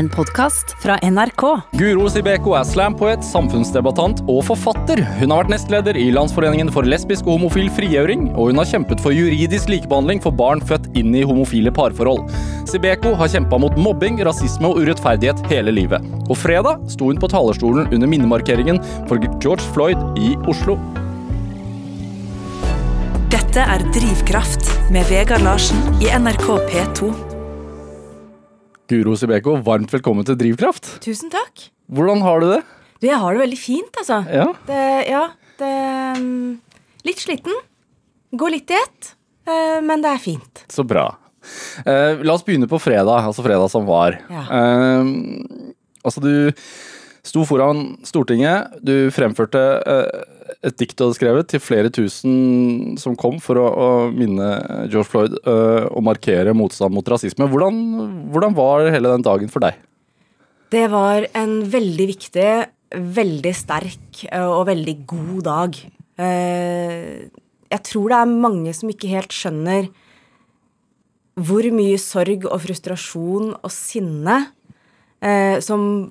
en podkast fra NRK. Guro Sibeko er slampoet, samfunnsdebattant og forfatter. Hun har vært nestleder i Landsforeningen for lesbisk og homofil frigjøring, og hun har kjempet for juridisk likebehandling for barn født inn i homofile parforhold. Sibeko har kjempa mot mobbing, rasisme og urettferdighet hele livet. Og fredag sto hun på talerstolen under minnemarkeringen for George Floyd i Oslo. Dette er Drivkraft med Vegard Larsen i NRK P2. Guro Sibeko, varmt velkommen til Drivkraft. Tusen takk. Hvordan har du det? Du, jeg har det veldig fint, altså. Ja. Det, ja, det um, Litt sliten. Går litt i ett, uh, men det er fint. Så bra. Eh, la oss begynne på fredag, altså fredag som var. Ja. Eh, altså, du sto foran Stortinget. Du fremførte eh, et dikt du hadde skrevet til flere tusen som kom for å, å minne George Floyd uh, og markere motstand mot rasisme. Hvordan, hvordan var hele den dagen for deg? Det var en veldig viktig, veldig sterk uh, og veldig god dag. Uh, jeg tror det er mange som ikke helt skjønner hvor mye sorg og frustrasjon og sinne uh, som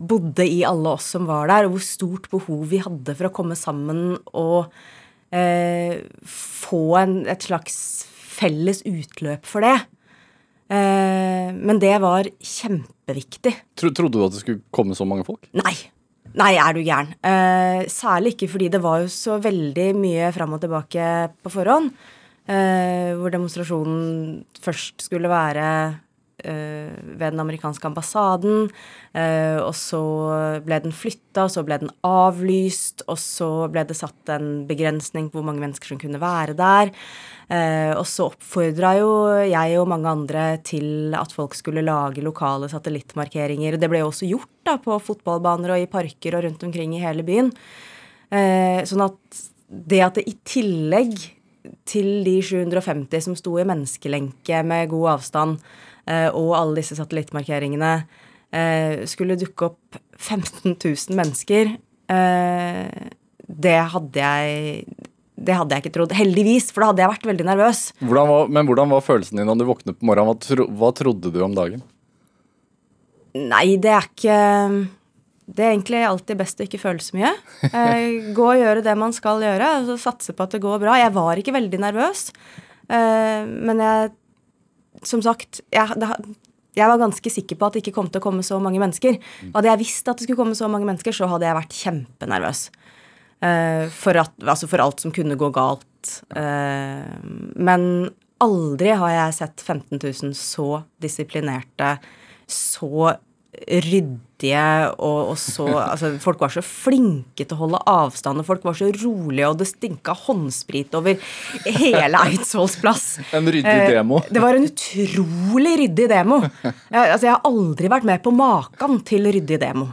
bodde i alle oss som var der, og hvor stort behov vi hadde for å komme sammen og eh, få en, et slags felles utløp for det. Eh, men det var kjempeviktig. Tro, trodde du at det skulle komme så mange folk? Nei. Nei, er du gæren. Eh, særlig ikke fordi det var jo så veldig mye fram og tilbake på forhånd. Eh, hvor demonstrasjonen først skulle være ved den amerikanske ambassaden. eh, og så ble den flytta, og så ble den avlyst, og så ble det satt en begrensning på hvor mange mennesker som kunne være der. Eh, og så oppfordra jo jeg og mange andre til at folk skulle lage lokale satellittmarkeringer. Det ble jo også gjort da på fotballbaner og i parker og rundt omkring i hele byen. Eh, sånn at det at det i tillegg til de 750 som sto i menneskelenke med god avstand, eh, og alle disse satellittmarkeringene, eh, skulle dukke opp 15 000 mennesker, eh, det hadde jeg det hadde jeg ikke trodd. Heldigvis, for da hadde jeg vært veldig nervøs. Hvordan var, men hvordan var følelsen din da du våknet på morgenen? Hva, tro, hva trodde du om dagen? Nei, det er ikke Det er egentlig alltid best å ikke føle så mye. Eh, gå og gjøre det man skal gjøre, og så satse på at det går bra. Jeg var ikke veldig nervøs, eh, men jeg Som sagt, jeg, det, jeg var ganske sikker på at det ikke kom til å komme så mange mennesker. Hadde jeg visst at det skulle komme så mange mennesker, så hadde jeg vært kjempenervøs. Uh, for, at, altså for alt som kunne gå galt. Uh, men aldri har jeg sett 15 000 så disiplinerte, så ryddige og, og så altså Folk var så flinke til å holde avstand, og folk var så rolige, og det stinka håndsprit over hele Eidsvolls plass. En ryddig Eh, demo. Det var en utrolig ryddig demo. Jeg, altså, jeg har aldri vært med på maken til ryddig demo.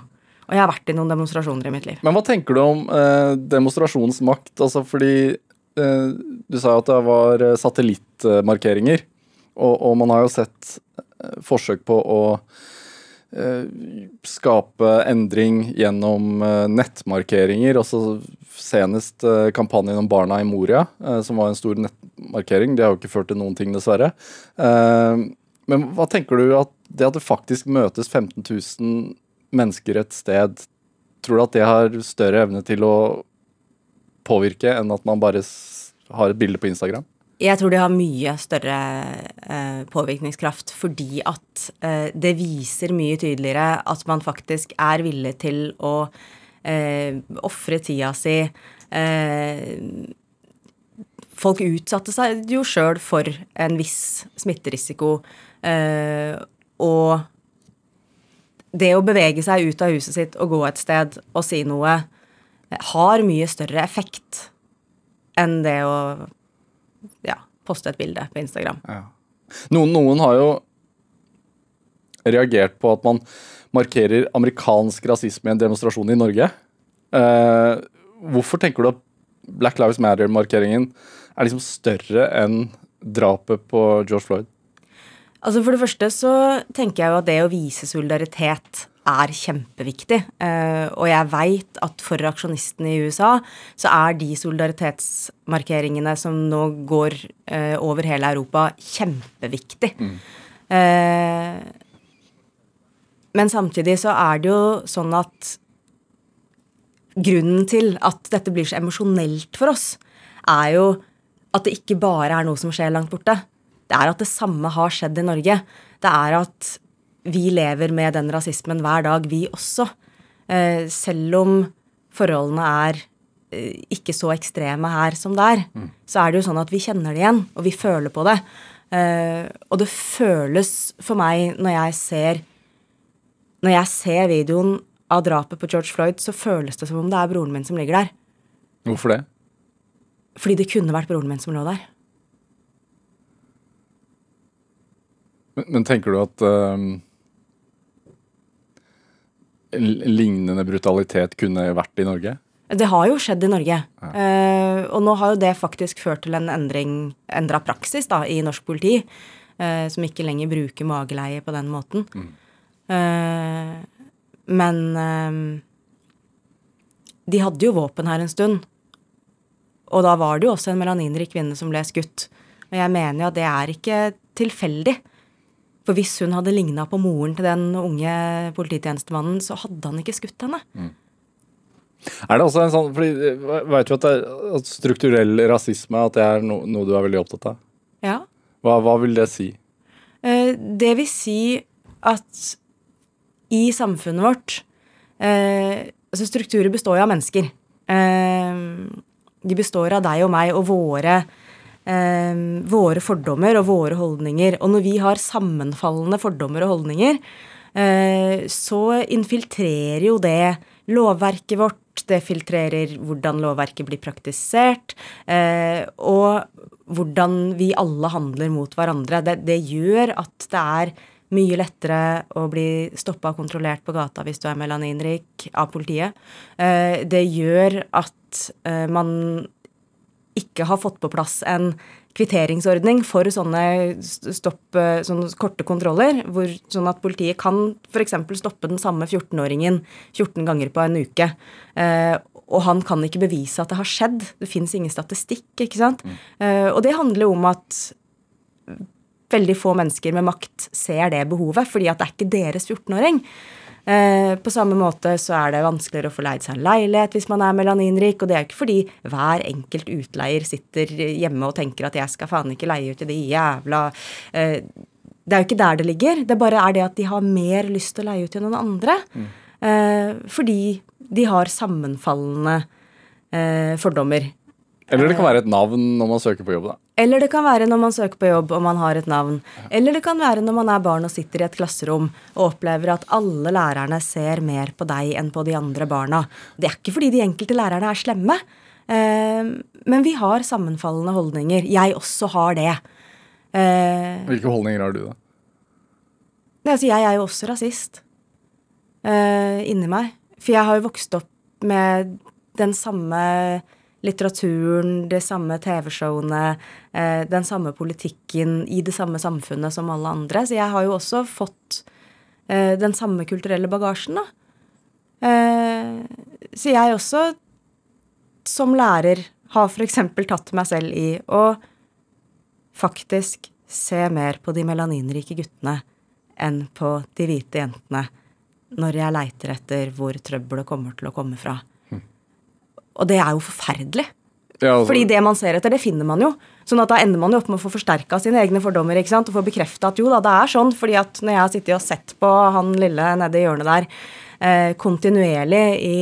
Og jeg har vært i noen demonstrasjoner i mitt liv. Men hva tenker du om eh, demonstrasjonens makt? Altså fordi eh, du sa jo at det var eh, satellittmarkeringer, og, og man har jo sett eh, forsøk på å skape endring gjennom eh, nettmarkeringer. Også senest eh, kampanjen om barna i Moria, eh, som var en stor nettmarkering. Det har jo ikke ført til noen ting, dessverre. Eh, men hva tenker du at det at det faktisk møtes 15 000 mennesker et sted, tror du at det har større evne til å påvirke enn at man bare har et bilde på Instagram? Jeg tror det har mye større eh, påvirkningskraft fordi at eh, det viser mye tydeligere at man faktisk er villig til å eh, ofre tida si. Eh, folk utsatte seg jo sjøl for en viss smitterisiko. Eh, og det å bevege seg ut av huset sitt og gå et sted og si noe eh, har mye større effekt enn det å ja, poste et bilde på Instagram. Noen, noen har jo reagert på at man markerer amerikansk rasisme i en demonstrasjon i Norge. Eh, hvorfor tenker du at Black Lives Matter-markeringen er liksom større enn drapet på George Floyd? Altså For det første så tenker jeg jo at det å vise solidaritet er kjempeviktig. Eh, og jeg veit at for aksjonistene i USA så er de solidaritetsmarkeringene som nå går eh, over hele Europa, kjempeviktig. Eh, men samtidig så er det jo sånn at grunnen til at dette blir så emosjonelt for oss, er jo at det ikke bare er noe som skjer langt borte. Det er at det samme har skjedd i Norge. Det er at vi lever med den rasismen hver dag, vi også. Eh, selv om forholdene er eh, ikke så ekstreme her som det er, mm. så er det jo sånn at vi kjenner det igjen, og vi føler på det. Eh, og det føles for meg når jeg ser Når jeg ser videoen av drapet på George Floyd, så føles det som om det er broren min som ligger der. Hvorfor det? Fordi det kunne vært broren min som lå der. Men, men tenker du at um, lignende brutalitet kunne vært i Norge? Det har jo skjedd i Norge. Ja. Uh, og nå har jo det faktisk ført til en endring, endra praksis da, i norsk politi, uh, som ikke lenger bruker mageleie på den måten. Mm. Uh, men de hadde jo våpen her en stund. Og da var det jo også en melaninrik kvinne som ble skutt. Og jeg mener jo at det er ikke tilfeldig. For hvis hun hadde ligna på moren til den unge polititjenestemannen, så hadde han ikke skutt henne. Mm. Er det også en sånn fordi Veit du at, det at strukturell rasisme at det er no, noe du er veldig opptatt av? Ja. Hva, hva vil det si? Eh, det vil si at i samfunnet vårt eh, Altså, strukturer består jo av mennesker. Eh, de består av deg og meg og våre, eh, våre fordommer og våre holdninger. Og når vi har sammenfallende fordommer og holdninger, eh, så infiltrerer jo det lovverket vårt. Det filtrerer hvordan lovverket blir praktisert, eh, og hvordan vi alle handler mot hverandre. Det, det gjør at det er mye lettere å bli stoppa og kontrollert på gata hvis du er melaninrik av politiet. Eh, det gjør at eh, man ikke har fått på plass en kvitteringsordning for sånne, stopp, eh, sånne korte kontroller, hvor, sånn at politiet kan f.eks. stoppe den samme 14-åringen 14 ganger på en uke. og han kan ikke bevise at det har skjedd. Det fins ingen statistikk. ikke sant? Mm. og det handler om at veldig få mennesker med makt ser det behovet, fordi at det er ikke deres 14-åring. Eh, på samme måte så er det vanskeligere å få leid seg en leilighet hvis man er melaninrik, og det er jo ikke fordi hver enkelt utleier sitter hjemme og tenker at jeg skal faen ikke leie ut til de jævla eh, Det er jo ikke der det ligger. Det bare er det at de har mer lyst til å leie ut til noen andre. Mm. Eh, fordi de har sammenfallende eh, fordommer. Eller det kan være et navn når man søker på jobb, da. Eller det kan være når man søker på jobb og man har et navn. Eller det kan være når man er barn og sitter i et klasserom og opplever at alle lærerne ser mer på deg enn på de andre barna. Det er ikke fordi de enkelte lærerne er slemme, eh, men vi har sammenfallende holdninger. Jeg også har det. Eh, Hvilke holdninger har du, da? Altså, jeg er jo også rasist eh, inni meg. For jeg har jo vokst opp med den samme litteraturen, de samme TV-showene, eh, den samme politikken i det samme samfunnet som alle andre. Så jeg har jo også fått eh, den samme kulturelle bagasjen, da. Eh, så jeg også, som lærer, har f.eks. tatt meg selv i å faktisk se mer på de melaninrike guttene enn på de hvite jentene når jeg leiter etter hvor trøbbelet kommer til å komme fra. Og det er jo forferdelig. Ja, altså. Fordi det man ser etter, det finner man jo. Sånn at da ender man jo opp med å få forsterka sine egne fordommer ikke sant? og få bekrefta at jo da, det er sånn. fordi at når jeg har sittet og sett på han lille nede i hjørnet der eh, kontinuerlig i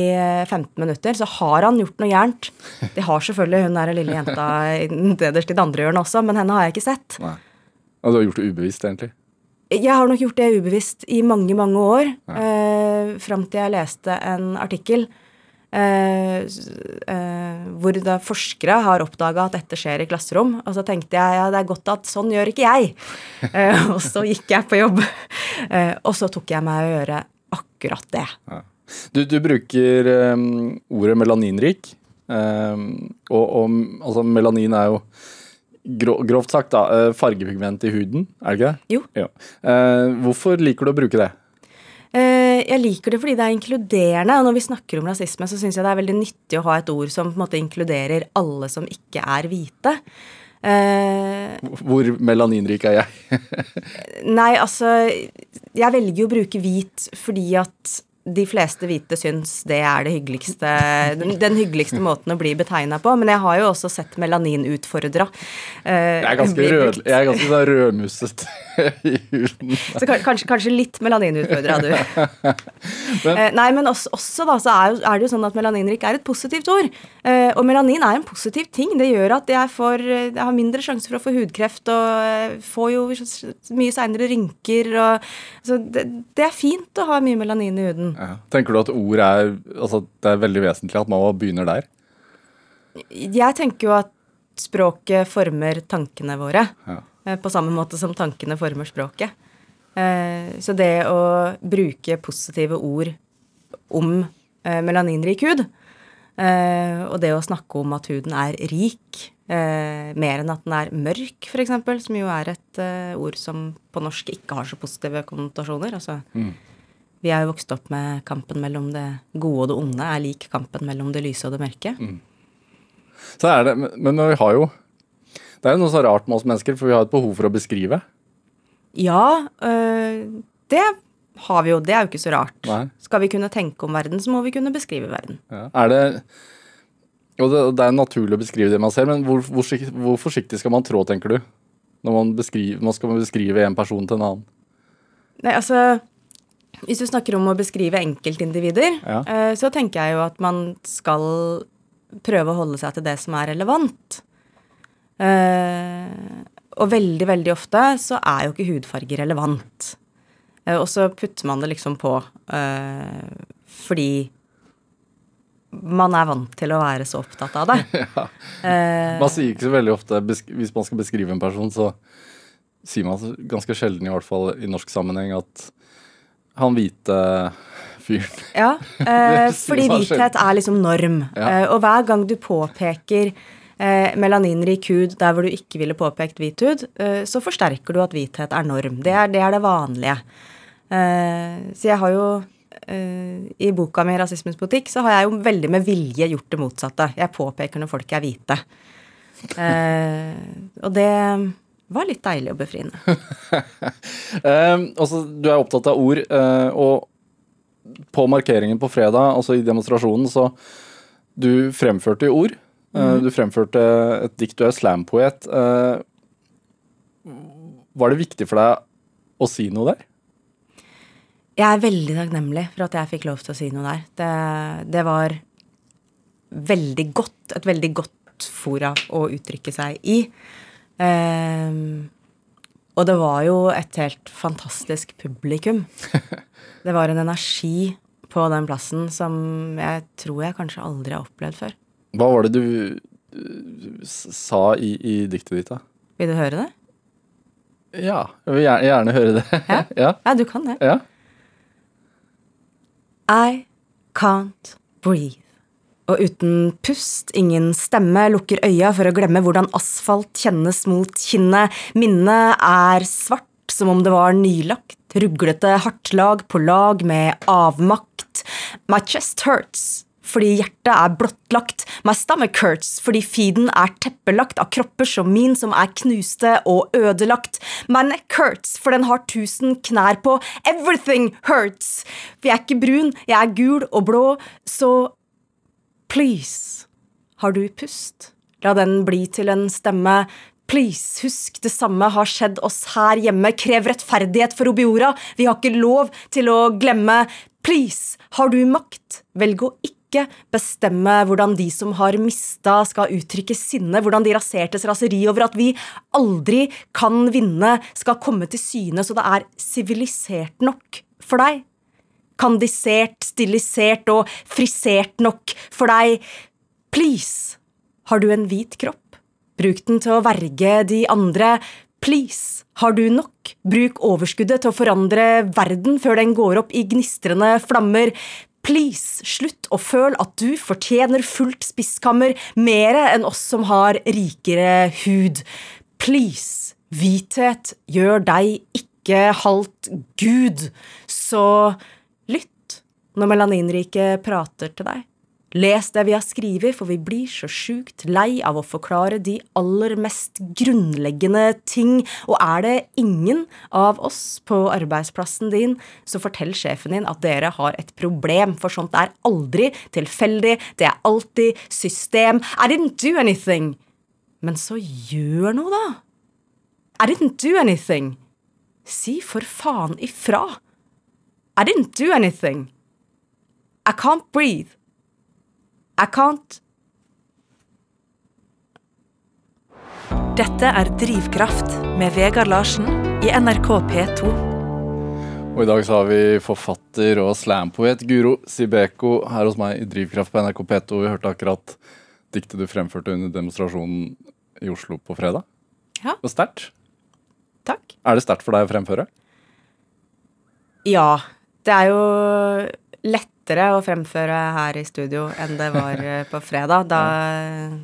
15 eh, minutter, så har han gjort noe gærent. Det har selvfølgelig hun der lille jenta nederst i det andre hjørnet også, men henne har jeg ikke sett. Nei. Og du har gjort det ubevisst, egentlig? Jeg har nok gjort det ubevisst i mange, mange år. Eh, Fram til jeg leste en artikkel Eh, eh, hvor da forskere har oppdaga at dette skjer i klasserom. Og så tenkte jeg ja, det er godt at sånn gjør ikke jeg. Eh, og så gikk jeg på jobb. og så tok jeg meg å gjøre akkurat det. Ja. Du, du, bruker um, ordet melaninrik. Um, og, og altså, melanin er jo grovt sagt da, fargepigment i huden, er det ikke det? Jo. Ja. Uh, hvorfor liker du å bruke det? Eh, jeg liker det fordi det er inkluderende. Og når vi snakker om rasisme, så syns jeg det er veldig nyttig å ha et ord som på en måte inkluderer alle som ikke er hvite. Uh, Hvor melaninrik er jeg? nei, altså Jeg velger jo å bruke hvit fordi at de fleste hvite syns det er det hyggeligste, den, den hyggeligste måten å bli betegna på. Men jeg har jo også sett melaninutfordra. Uh, Jeg er ganske, rød, jeg er ganske sånn rødmusset i huden. Så kanskje, kanskje litt melaninutfordra, du. men, Nei, men også, også da, så er, er det jo sånn at melaninrik er et positivt ord. Eh, og melanin er en positiv ting. Det gjør at jeg, får, eh, jeg har mindre sjanse for å få hudkreft og eh, får jo mye seinere rynker og Så det, det er fint å ha mye melanin i huden. Ja. Tenker du at ord er Altså det er veldig vesentlig at man begynner der? Jeg tenker jo at språket former tankene våre. Ja. Eh, På samme måte som tankene former språket. Eh, Så det å bruke positive ord om eh, melaninrik hud, og det å snakke om at huden er rik, mer enn at den er mørk, f.eks., som jo er et ord som på norsk ikke har så positive konnotasjoner. Altså, vi er jo vokst opp med kampen mellom det gode og det onde er lik kampen mellom det lyse og det mørke. Så er det, men- men vi har jo Det er jo noe så rart med oss mennesker, for vi har et behov for å beskrive. Ja, øh, det har vi jo. Det er jo ikke så rart. Nei. Skal vi kunne tenke om verden, så må vi kunne beskrive verden. Ja. Er det og det, det er naturlig å beskrive det man ser, men hvor, hvor, hvor forsiktig skal man trå, tenker du? Når man, beskriver, man skal beskrive en person til en annen. Nei, altså Hvis du snakker om å beskrive enkeltindivider, Ja. øh, så tenker jeg jo at man skal prøve å holde seg til det som er relevant. Eh, og veldig, veldig ofte så er jo ikke hudfarge relevant. Eh, og så putter man det liksom på eh, fordi man er vant til å være så opptatt av det. ja. Man sier ikke så veldig ofte Hvis man skal beskrive en person, så sier man ganske sjelden, i hvert fall i norsk sammenheng, at han hvite fyren Ja, eh, fordi hvithet er liksom norm. Ja. Og hver gang du påpeker melaninrik hud der hvor du ikke ville påpekt hvit hud, eh, så forsterker du at hvithet er norm. Det er det, er det vanlige. Eh, så jeg har jo eh, I boka mi 'Rasismens politikk' så har jeg jo veldig med vilje gjort det motsatte. Jeg påpeker når folk er hvite. Eh, og det var litt deilig og befriende. Eh, altså, du er opptatt av ord, eh, og på markeringen på fredag, altså i demonstrasjonen, så du fremførte jo ord. Eh, Du fremførte et dikt, du er slampoet. Eh, var det viktig for deg å si noe der? Jeg er veldig takknemlig for at jeg fikk lov til å si noe der. Det, det var veldig godt, et veldig godt fora å uttrykke seg i. Um, og det var jo et helt fantastisk publikum. Det var en energi på den plassen som jeg tror jeg kanskje aldri har opplevd før. Hva var det du eh, sa i, i diktet ditt, da? Vil du høre det? Ja, jeg vil gjerne, gjerne høre det. Ja? ja. Ja, du kan det. ja. I can't breathe. Og uten pust, ingen stemme, lukker øya for å glemme hvordan asfalt kjennes mot kinnet. Minnet er svart som om det var nylagt, ruglete hardt på lag med avmakt. My chest hurts fordi hjertet er blottlagt. My stomach hurts fordi feeden er teppelagt av kropper som min som er knuste og ødelagt. My neck hurts for den har tusen knær på. Everything hurts. For jeg er ikke brun, jeg er gul og blå, så please, har du pust? La den bli til en stemme. Please, husk det samme har skjedd oss her hjemme. Krev rettferdighet for Obiora. Vi har ikke lov til å glemme. Please, har du makt? Velg å ikke bestemme hvordan de som har mista, skal uttrykke sinne, hvordan de rasertes raseri over at vi aldri kan vinne, skal komme til syne, så det er sivilisert nok for deg kandisert, stilisert og frisert nok for deg. Please, har du en hvit kropp? Bruk den til å verge de andre. Please, har du nok? Bruk overskuddet til å forandre verden før den går opp i gnistrende flammer. Please, slutt å føle at du fortjener fullt spiskammer, mere enn oss som har rikere hud. Please, hvithet gjør deg ikke halvt Gud, så lytt når melaninrike prater til deg. Les det vi har skrevet, for vi blir så sjukt lei av å forklare de aller mest grunnleggende ting. Og er det ingen av oss på arbeidsplassen din, så fortell sjefen din at dere har et problem, for sånt er aldri tilfeldig, det er alltid system. I didn't do anything. Men så gjør noe, da. I didn't do anything. Si for faen ifra. I didn't do anything. I can't breathe. I can't Dette er Drivkraft med Vegard Larsen i NRK P2. Og i dag så har vi forfatter og slampoet Guro Sibeko her hos meg i Drivkraft på NRK P2. Vi hørte akkurat diktet du fremførte under demonstrasjonen i Oslo på fredag. Ja. Det var sterkt. Takk. Er det sterkt for deg å fremføre? Ja. Det er jo lettere å fremføre her i studio enn det var eh, på fredag. Da,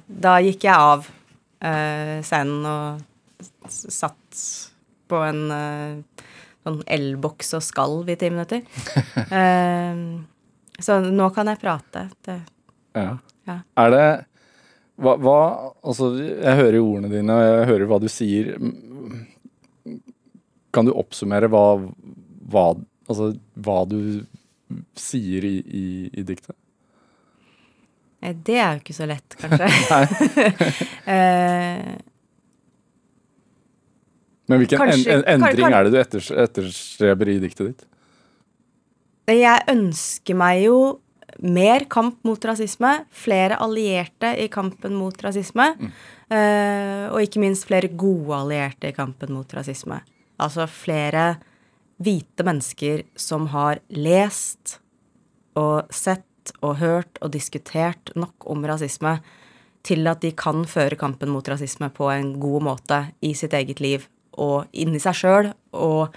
da gikk jeg av uh, scenen og satt på en uh, sånn elboks og skalv i ti minutter. Uh, så nå kan jeg prate. Det, Ja. Ja. Er det hva, hva Altså, jeg hører jo ordene dine, og jeg hører hva du sier. Kan du oppsummere hva, hva Altså, hva du sier i, i, i diktet? det er jo ikke så lett, kanskje. eh, Men hvilken Kanskje- en, en, endring kan- kan- er det du etters, etterstreber i diktet ditt? Jeg ønsker meg jo mer kamp mot rasisme, flere allierte i kampen mot rasisme, eh, og ikke minst flere gode allierte i kampen mot rasisme. Altså flere hvite mennesker som har lest og sett og hørt og diskutert nok om rasisme til at de kan føre kampen mot rasisme på en god måte i sitt eget liv og inni seg sjøl og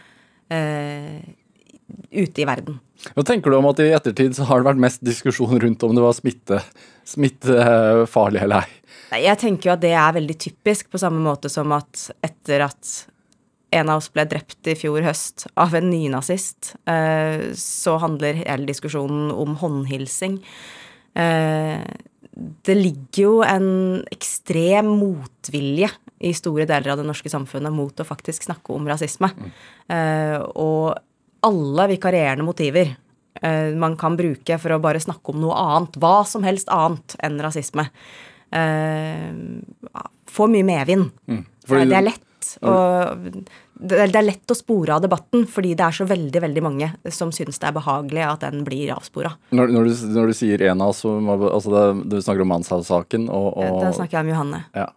eh, ute i verden. Hva tenker du om at i ettertid så har det vært mest diskusjon rundt om det var smitte, smittefarlig eller ei? Jeg tenker jo at det er veldig typisk, på samme måte som at etter at en av oss ble drept i fjor høst av en nynazist, eh, så handler hele diskusjonen om håndhilsing. Eh, det ligger jo en ekstrem motvilje i store deler av det norske samfunnet mot å faktisk snakke om rasisme. Eh, og alle vikarierende motiver man kan bruke for å bare snakke om noe annet, hva som helst annet enn rasisme, får mye medvind. Fordi- det er lett. Og det er lett å spore av debatten, fordi det er så veldig veldig mange som syns det er behagelig at den blir avspora. Når, når, du, når du sier en av oss, altså det, du snakker om Manshaus-saken, og, og Da snakker jeg om Johanne, ja,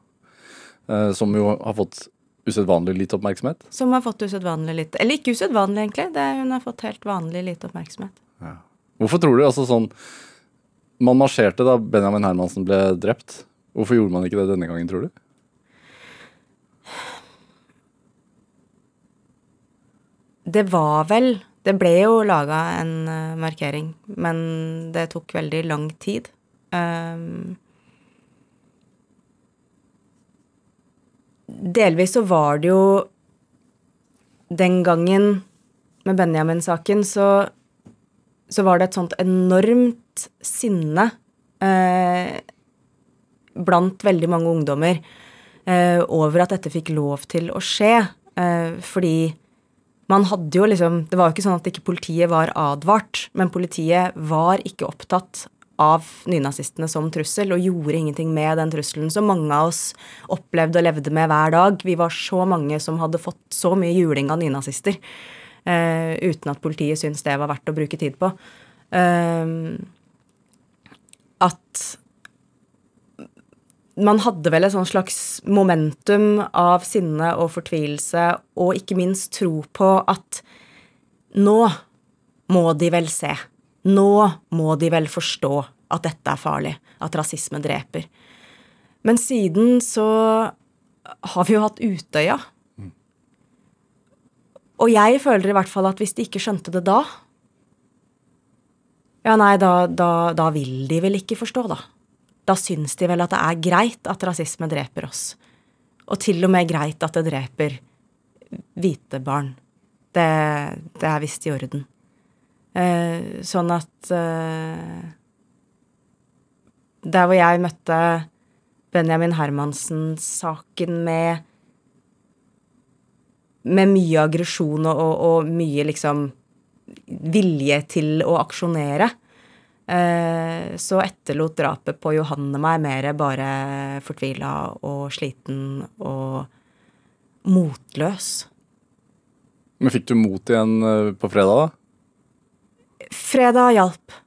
eh, som jo har fått usedvanlig lite oppmerksomhet. som har fått usedvanlig lite Eller ikke usedvanlig, egentlig. Det, hun har fått helt vanlig lite oppmerksomhet. Hvorfor tror du altså sånn Man marsjerte da Benjamin Hermansen ble drept. Hvorfor gjorde man ikke det denne gangen, tror du? Det var vel Det ble jo laga en eh, markering, men det tok veldig lang tid. Um, delvis så var det jo Den gangen med Benjamin-saken, så, så var det et sånt enormt sinne eh, blant veldig mange ungdommer eh, over at dette fikk lov til å skje. Eh, fordi man hadde jo liksom Det var jo ikke sånn at ikke politiet var advart, men politiet var ikke opptatt av nynazistene som trussel, og gjorde ingenting med den trusselen som mange av oss opplevde og levde med hver dag. Vi var så mange som hadde fått så mye juling av nynazister uh, uten at politiet syntes det var verdt å bruke tid på. Uh, at man hadde vel et slags momentum av sinne og fortvilelse, og ikke minst tro på at nå må de vel se. Nå må de vel forstå at dette er farlig, at rasisme dreper. Men siden så har vi jo hatt Utøya. Og jeg føler i hvert fall at hvis de ikke skjønte det da Ja, nei, da, da, da vil de vel ikke forstå, da da syns de vel at det er greit at rasisme dreper oss. Og til og med greit at det dreper hvite barn. Det, det er visst i orden. Eh, sånn at eh, der hvor jeg møtte Benjamin Hermansen-saken med med mye aggresjon og, og, og, mye liksom vilje til å aksjonere. Eh, så etterlot drapet på Johanne meg mer bare fortvila og sliten og motløs. Men fikk du mot igjen eh, på fredag, da? Fredag hjalp.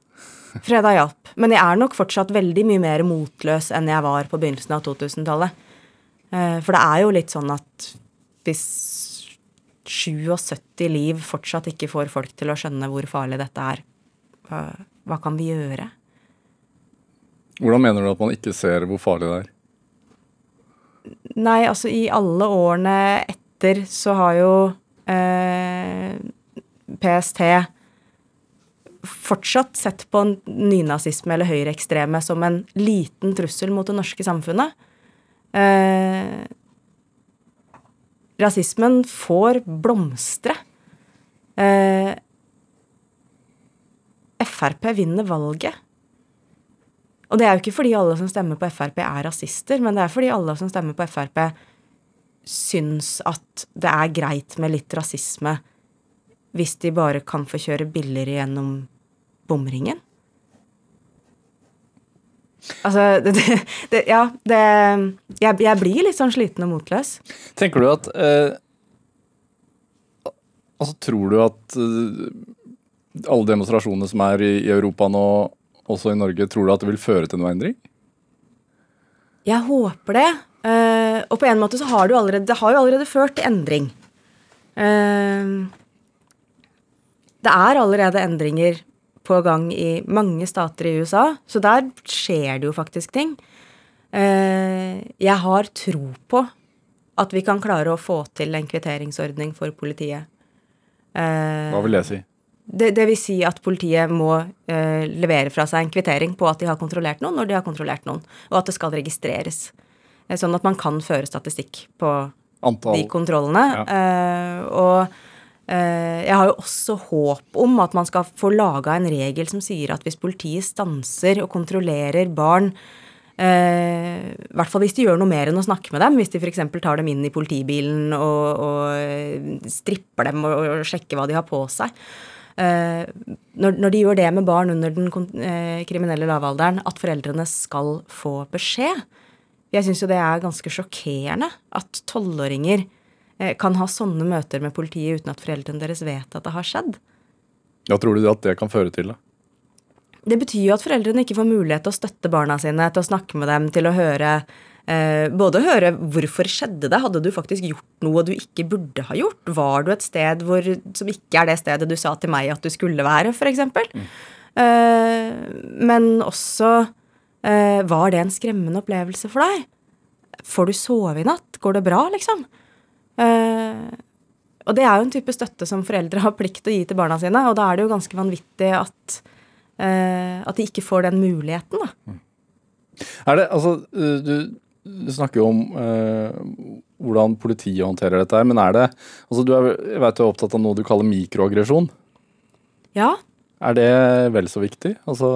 Fredag hjalp. Men jeg er nok fortsatt veldig mye mer motløs enn jeg var på begynnelsen av 2000-tallet. Eh, for det er jo litt sånn at hvis 77 liv fortsatt ikke får folk til å skjønne hvor farlig dette er, hva, kan vi gjøre? Hvordan mener du at man ikke ser hvor farlig det er? Nei, altså i alle årene etter så har jo eh, PST fortsatt sett på nynazisme eller høyreekstreme som en liten trussel mot det norske samfunnet. Eh, rasismen får blomstre. Eh, Frp vinner valget. Og det er jo ikke fordi alle som stemmer på Frp er rasister, men det er fordi alle som stemmer på Frp syns at det er greit med litt rasisme hvis de bare kan få kjøre billigere gjennom bomringen. Altså, det, det, det, Ja, det jeg, jeg, blir litt sånn sliten og motløs. Tenker du at eh, Altså, tror du at eh, alle demonstrasjonene som er i, i, Europa nå, også i Norge, tror du at det vil føre til noe endring? Jeg håper det. Uh, og på en måte så har du allerede, det har jo allerede ført til endring. Uh, det er allerede endringer på gang i mange stater i USA, så der skjer det jo faktisk ting. Uh, jeg har tro på at vi kan klare å få til en kvitteringsordning for politiet. Hva vil det si? Det, det vil si at politiet må eh, levere fra seg en kvittering på at de har kontrollert noen når de har kontrollert noen, og at det skal registreres. Sånn at man kan føre statistikk på Antall. de kontrollene. Ja. Uh, og Eh, jeg har jo også håp om at man skal få laga en regel som sier at hvis politiet stanser og kontrollerer barn eh, I hvert fall hvis de gjør noe mer enn å snakke med dem. Hvis de f.eks. tar dem inn i politibilen og, og eh, stripper dem og, og, sjekker hva de har på seg. Når, når, de gjør det med barn under den kriminelle lavalderen, at foreldrene skal få beskjed. Jeg syns jo det er ganske sjokkerende at tolvåringer Eh, kan ha sånne møter med politiet uten at foreldrene deres vet at det har skjedd. Hva tror du at det kan føre til, da? Det betyr jo at foreldrene ikke får mulighet til å støtte barna sine, til å snakke med dem, til å høre eh, Både høre hvorfor skjedde det, hadde du faktisk gjort noe du ikke burde ha gjort? Var du et sted hvor, som ikke er det stedet du sa til meg at du skulle være, f.eks.? Mm. Eh, men også eh, Var det en skremmende opplevelse for deg? Får du sove i natt? Går det bra, liksom? Og det er jo en type støtte som foreldre har plikt til å gi til barna sine, og da er det jo ganske vanvittig at, at de ikke får den muligheten, da. Mm. Er det, altså, du, du snakker jo om eh, hvordan politiet håndterer dette her, men er det altså du er, Jeg vet du er opptatt av noe du kaller mikroaggresjon. Ja. Er det vel så viktig? Altså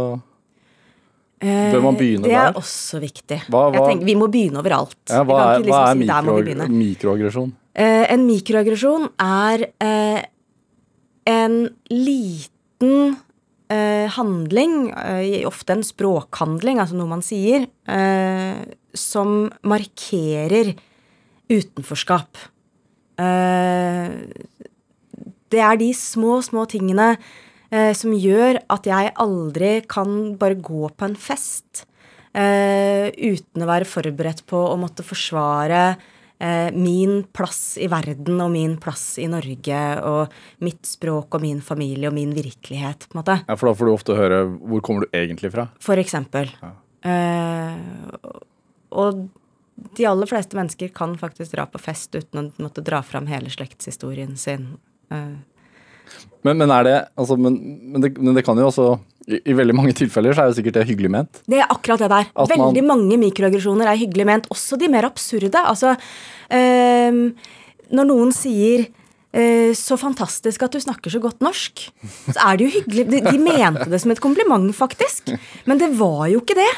Bør man begynne der? Det er der? også viktig. Hva, hva, tenker, vi må begynne overalt. Ja, hva, er, liksom hva er mikro, mikroaggresjon? Eh, en mikroaggresjon er eh, en liten eh, handling, eh, ofte en språkhandling, altså noe man sier, eh, som markerer utenforskap. Eh, det er de små, små tingene eh, som gjør at jeg aldri kan bare gå på en fest eh, uten å være forberedt på å måtte forsvare min plass i verden og min plass i Norge og mitt språk og min familie og min virkelighet. på en måte. Ja, For da får du ofte høre 'hvor kommer du egentlig fra'? For eksempel. Ja. Eh, og de aller fleste mennesker kan faktisk dra på fest uten å måtte dra fram hele slektshistorien sin. Eh, men, men, det altså, men, men, det, men, det, kan jo også i, i, veldig mange tilfeller så er det sikkert det hyggelig ment. Det er akkurat det der. At veldig man, mange mikroaggresjoner er hyggelig ment. Også de mer absurde. Altså øh, Når noen sier øh, så fantastisk at du snakker så godt norsk. Så er det jo hyggelig. De, de mente det som et kompliment, faktisk. Men det var jo ikke det.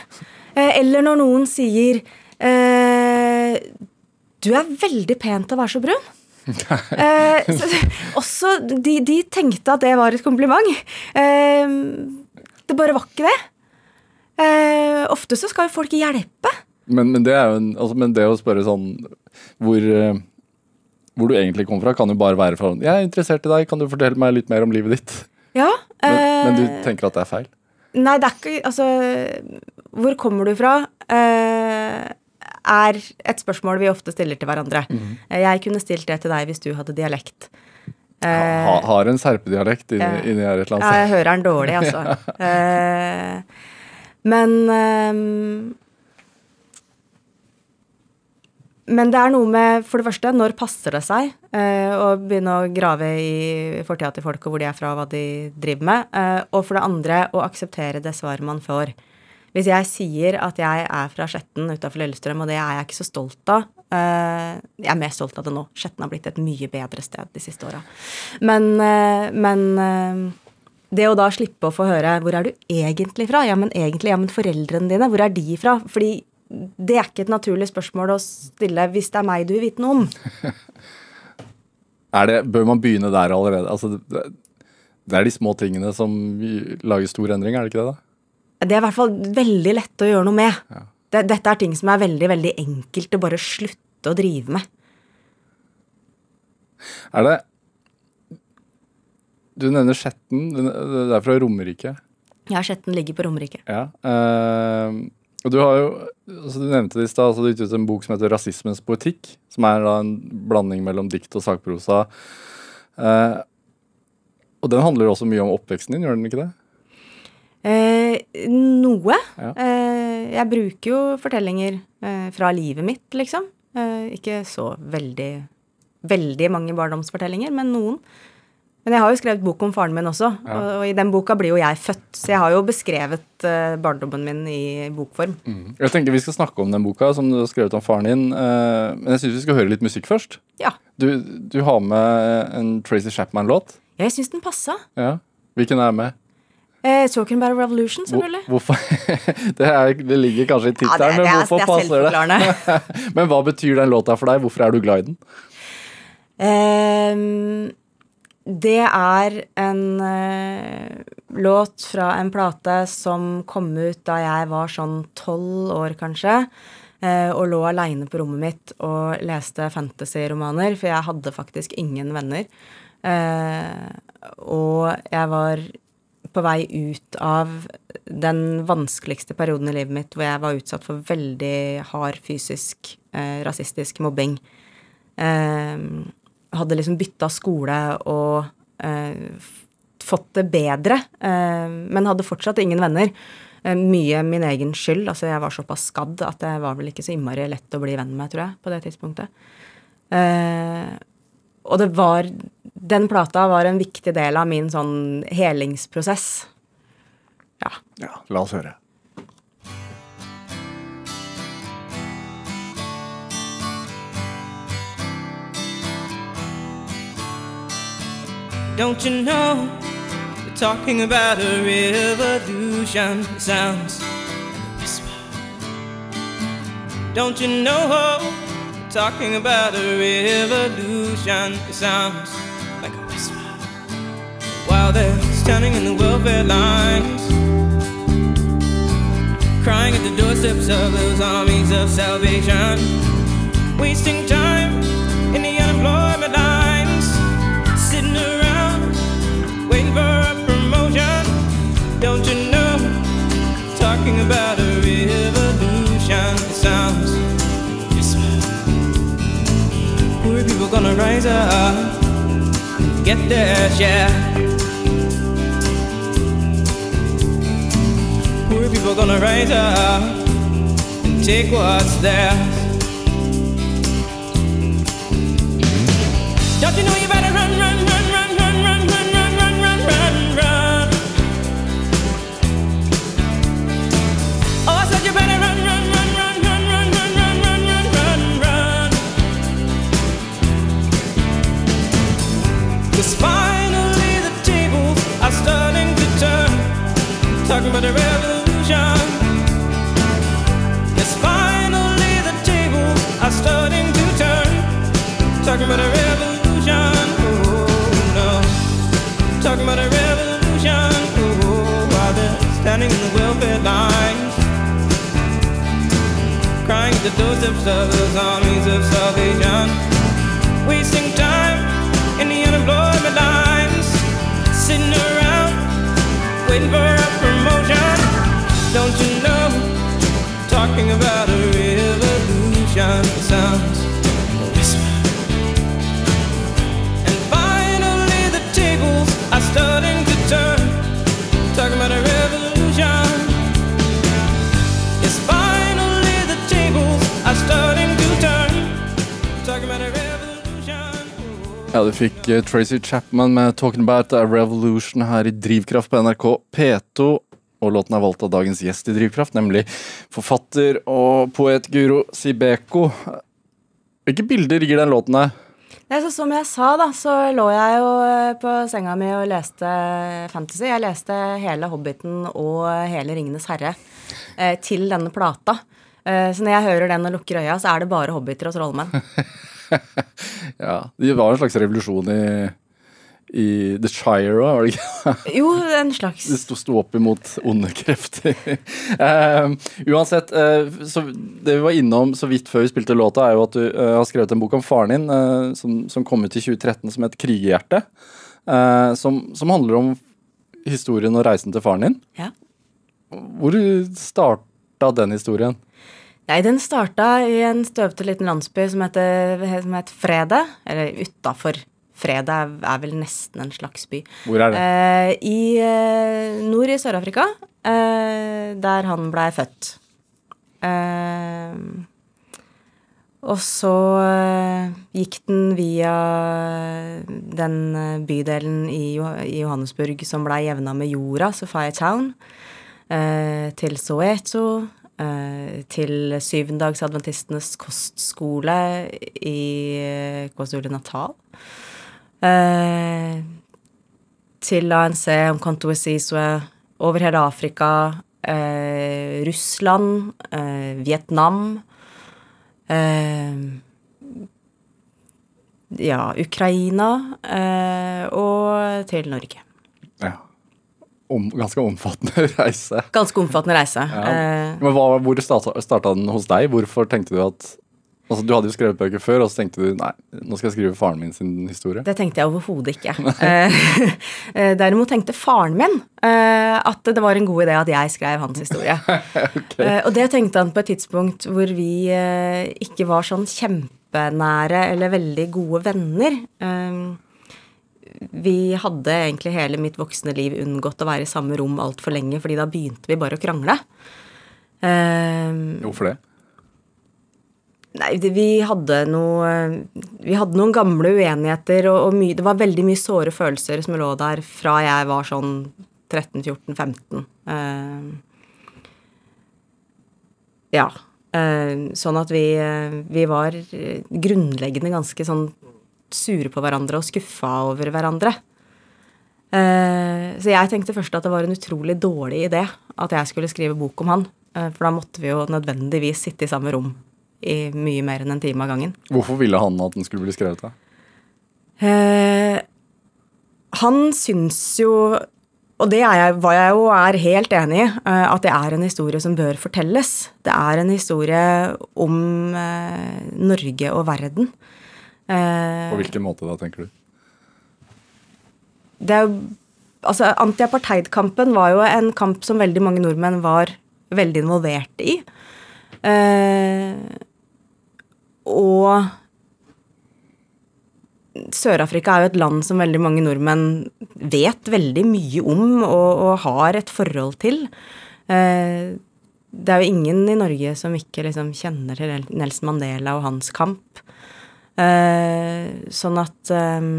Eh, eller når noen sier eh, Du er veldig pen til å være så brun. eh, så, også de, de, tenkte at det var et kompliment. Eh, det bare var ikke det. Eh, ofte så skal jo folk hjelpe. Men, men, det er jo en, altså, men det å spørre sånn hvor, eh, hvor du egentlig kommer fra, kan jo bare være fra Jeg er interessert i deg, kan du fortelle meg litt mer om livet ditt? Ja. Men, men du tenker at det er feil? Nei, det er ikke Altså, hvor kommer du fra? Eh, er et spørsmål vi ofte stiller til hverandre. Mhm. Eh, Jeg kunne stilt det til deg hvis du hadde dialekt. Ha, ha, har en serpedialekt inni, ja. inni her et eller Ja, annet jeg hører den dårlig, altså. uh, men uh, Men det er noe med, for det første, når passer det seg uh, å begynne å grave i fortida til folk og hvor de er fra, og hva de driver med? Eh, og for det andre, å akseptere det svaret man får. Hvis jeg sier at jeg er fra Skjetten utafor Lillestrøm, og det er jeg ikke så stolt av eh, Jeg er mer stolt av det nå. Skjetten har blitt et mye bedre sted de siste åra. Men, eh, men eh, det å da slippe å få høre 'hvor er du egentlig fra'? Ja, men egentlig, ja, men foreldrene dine, hvor er de fra? Fordi det er ikke et naturlig spørsmål å stille hvis det er meg du vil vite noe om. Det, bør man begynne der allerede? Altså, det, det er de små tingene som lager stor endring, er det ikke det? da? Det er i hvert fall veldig lett å gjøre noe med. Ja. Det, dette er ting som er veldig, veldig enkelt å bare slutte å drive med. Er det Du nevner Skjetten. Det er fra Romerike. Ja, Skjetten ligger på Romerike. Ja. uh, og du har jo altså Du nevnte det i stad. Altså, du gitt ut en bok som heter 'Rasismens poetikk'. Som er en blanding mellom dikt og sakprosa. Uh, og den handler også mye om oppveksten din, gjør den ikke det? Eh, noe. Ja. Eh, jeg bruker jo fortellinger eh, fra livet mitt, liksom. Eh, ikke så veldig, veldig mange barndomsfortellinger, men noen. Men jeg har jo skrevet bok om faren min også, Ja. og, og i den boka blir jo jeg født. Så jeg har jo beskrevet eh, barndommen min i bokform. Jeg tenker Vi skal snakke om den boka som du har skrevet om faren din. eh, men jeg syns vi skal høre litt musikk først. Ja. Du, du har med en Tracy Chapman-låt. Ja, Jeg syns den passa. Ja. Hvilken er med? Eh, Talking about a revolution, selvfølgelig. hvorfor det, er, det ligger kanskje i tittelen, ja, men hvorfor er passer det? Men hva betyr den låta for deg? Hvorfor er du glad i den? Ehm, det er en eh, låt fra en plate som kom ut da jeg var sånn tolv år, kanskje. eh, og lå aleine på rommet mitt og leste fantasyromaner, for jeg hadde faktisk ingen venner. Eh, og jeg var på vei ut av den vanskeligste perioden i livet mitt hvor jeg var utsatt for veldig hard fysisk eh, rasistisk mobbing. Eh, hadde liksom bytta skole og eh, fått det bedre, eh, men hadde fortsatt ingen venner. Eh, mye min egen skyld. Altså, jeg var såpass skadd at det var vel ikke så innmari lett å bli venn med, tror jeg, på det tidspunktet. Og det var Den plata var en viktig del av min sånn helingsprosess. Ja. Ja, la oss høre. Don't you know? We're talking about a revolution. It sounds like a whisper. Don't you know? Talking about a revolution. It sounds like a whisper. While they're standing in the welfare lines, crying at the doorsteps of those armies of salvation, wasting time in the unemployment lines, sitting around waiting for a promotion. Don't you know? Talking about People gonna rise up and get their share. Poor people gonna rise up and take what's theirs. Don't you know you finally the tables are starting to turn. Talking about a revolution. Yes, finally, the tables are starting to turn. Talking about a revolution. Oh no. Talking about a revolution. Oh, standing in the welfare lines. Crying the of those armies of salvation. Wasting time the unemployment lines. Sitting around waiting for a promotion. Don't you know? Talking about a revolution sounds Ja, du fikk eh, Tracy Chapman med 'Talking About a Revolution' her i Drivkraft på NRK P2. Og låten er valgt av dagens gjest i Drivkraft, nemlig forfatter og poet Guro Sibeko. Hvilke bilder gir den låten deg? Nei, så som jeg sa, da, så lå jeg jo eh, på senga mi og leste fantasy. Jeg leste hele Hobbiten og hele Ringenes herre eh, til denne plata. Eh, så når jeg hører den og lukker øya, så er det bare hobbiter og trollmenn. Ja, Det var en slags revolusjon i, i The Shire òg, var det ikke? Jo, en slags Det sto, sto opp imot onde krefter. uh, uansett, uh, så det vi var innom så vidt før vi spilte låta, er jo at du uh, har skrevet en bok om faren din eh, som, som kom ut i 2013 som het 'Krigerhjerte'. som, som handler om historien og reisen til faren din. Ja. Hvor starta den historien? Nei, den starta i en støvete liten landsby som heter, som het Frede. Eller utafor. Frede er, vel nesten en slags by. Hvor er det? Eh, I eh, nord i Sør-Afrika, eh, der han blei født. Eh, og så eh, gikk den via den eh, bydelen i, Johannesburg som blei jevna med jorda, Sophia Town, eh, til Soweto, til syvendagsadventistenes kostskole i eh, KwaZulu-Natal. Eh, til ANC, om Konto Siswe, over hele Afrika, eh, Russland, eh, Vietnam eh, Ja, Ukraina eh, og til Norge. Om, ganske omfattende reise. Ganske omfattende reise. Ja. Eh, Men hva, hvor starta, starta den hos deg? Hvorfor tenkte du at Altså, Du hadde jo skrevet bøker før, og så tenkte du nei, nå skal jeg skrive faren min sin historie. Det tenkte jeg overhodet ikke. Eh, eh, Derimot tenkte faren min at det var en god idé at jeg skrev hans historie. okay. Og det tenkte han på et tidspunkt hvor vi ikke var sånn kjempenære eller veldig gode venner. Vi hadde egentlig hele mitt voksne liv unngått å være i samme rom altfor lenge, fordi da begynte vi bare å krangle. Eh, Hvorfor det? Nei, det, vi hadde noe Vi hadde noen gamle uenigheter, og, og my, det var veldig mye såre følelser som lå der fra jeg var sånn 13-14-15. Uh, ja. Uh, sånn at vi, eh, vi var grunnleggende ganske sånn sure på hverandre og skuffa over hverandre. Eh, så jeg tenkte først at det var en utrolig dårlig idé at jeg skulle skrive bok om han. Eh, for da måtte vi jo nødvendigvis sitte i samme rom i mye mer enn en time av gangen. Hvorfor ville han at den skulle bli skrevet? da? Eh, han syns jo, og det er jeg, var jeg jo er helt enig i, eh, at det er en historie som bør fortelles. Det er en historie om Norge og verden. Eh, På hvilken måte da, tenker du? det er jo Altså, antiapartheidkampen var jo en kamp som veldig mange nordmenn var veldig involvert i. Eh, og Sør-Afrika er jo et land som veldig mange nordmenn vet veldig mye om og, og har et forhold til. Eh, det er jo ingen i Norge som ikke liksom kjenner til Nelson Mandela og hans kamp. Eh, sånn at eh,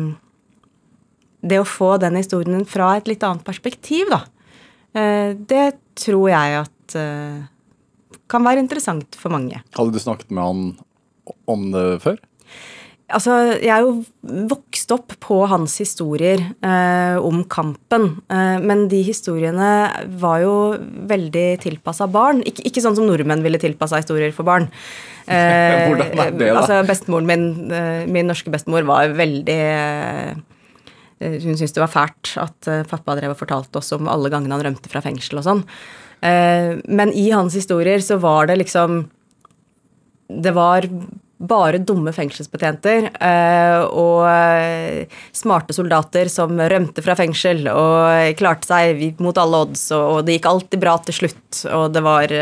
det å få den historien fra et litt annet perspektiv, da, eh, det tror jeg at kan være interessant for mange. Hadde du snakket med han om det før? Altså, jeg er jo vokst opp på hans historier eh, om kampen. Eh, men de historiene var jo veldig tilpassa barn. Ik ikke sånn som nordmenn ville tilpassa historier for barn. Eh, Hvordan er det, da? Altså, bestemoren min, eh, min norske bestemor, var veldig eh, Hun syntes det var fælt at pappa drev og fortalte oss om alle gangene han rømte fra fengsel og sånn. Men i hans historier så var det liksom det var bare dumme fengselsbetjenter og smarte soldater som rømte fra fengsel og klarte seg mot alle odds, og, det gikk alltid bra til slutt. Og det var,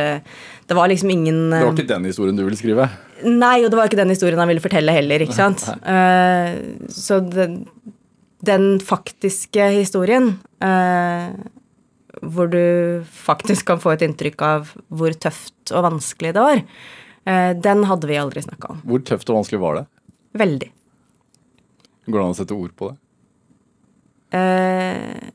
det var liksom ingen Det var ikke den historien du ville skrive? Nei, og det var ikke den historien han ville fortelle heller, ikke sant. Uh, så den, den faktiske historien, uh, hvor du faktisk kan få et inntrykk av hvor tøft og vanskelig det var, uh, den hadde vi aldri snakka om. Hvor tøft og vanskelig var det? Veldig. Går det an å sette ord på det? Eh,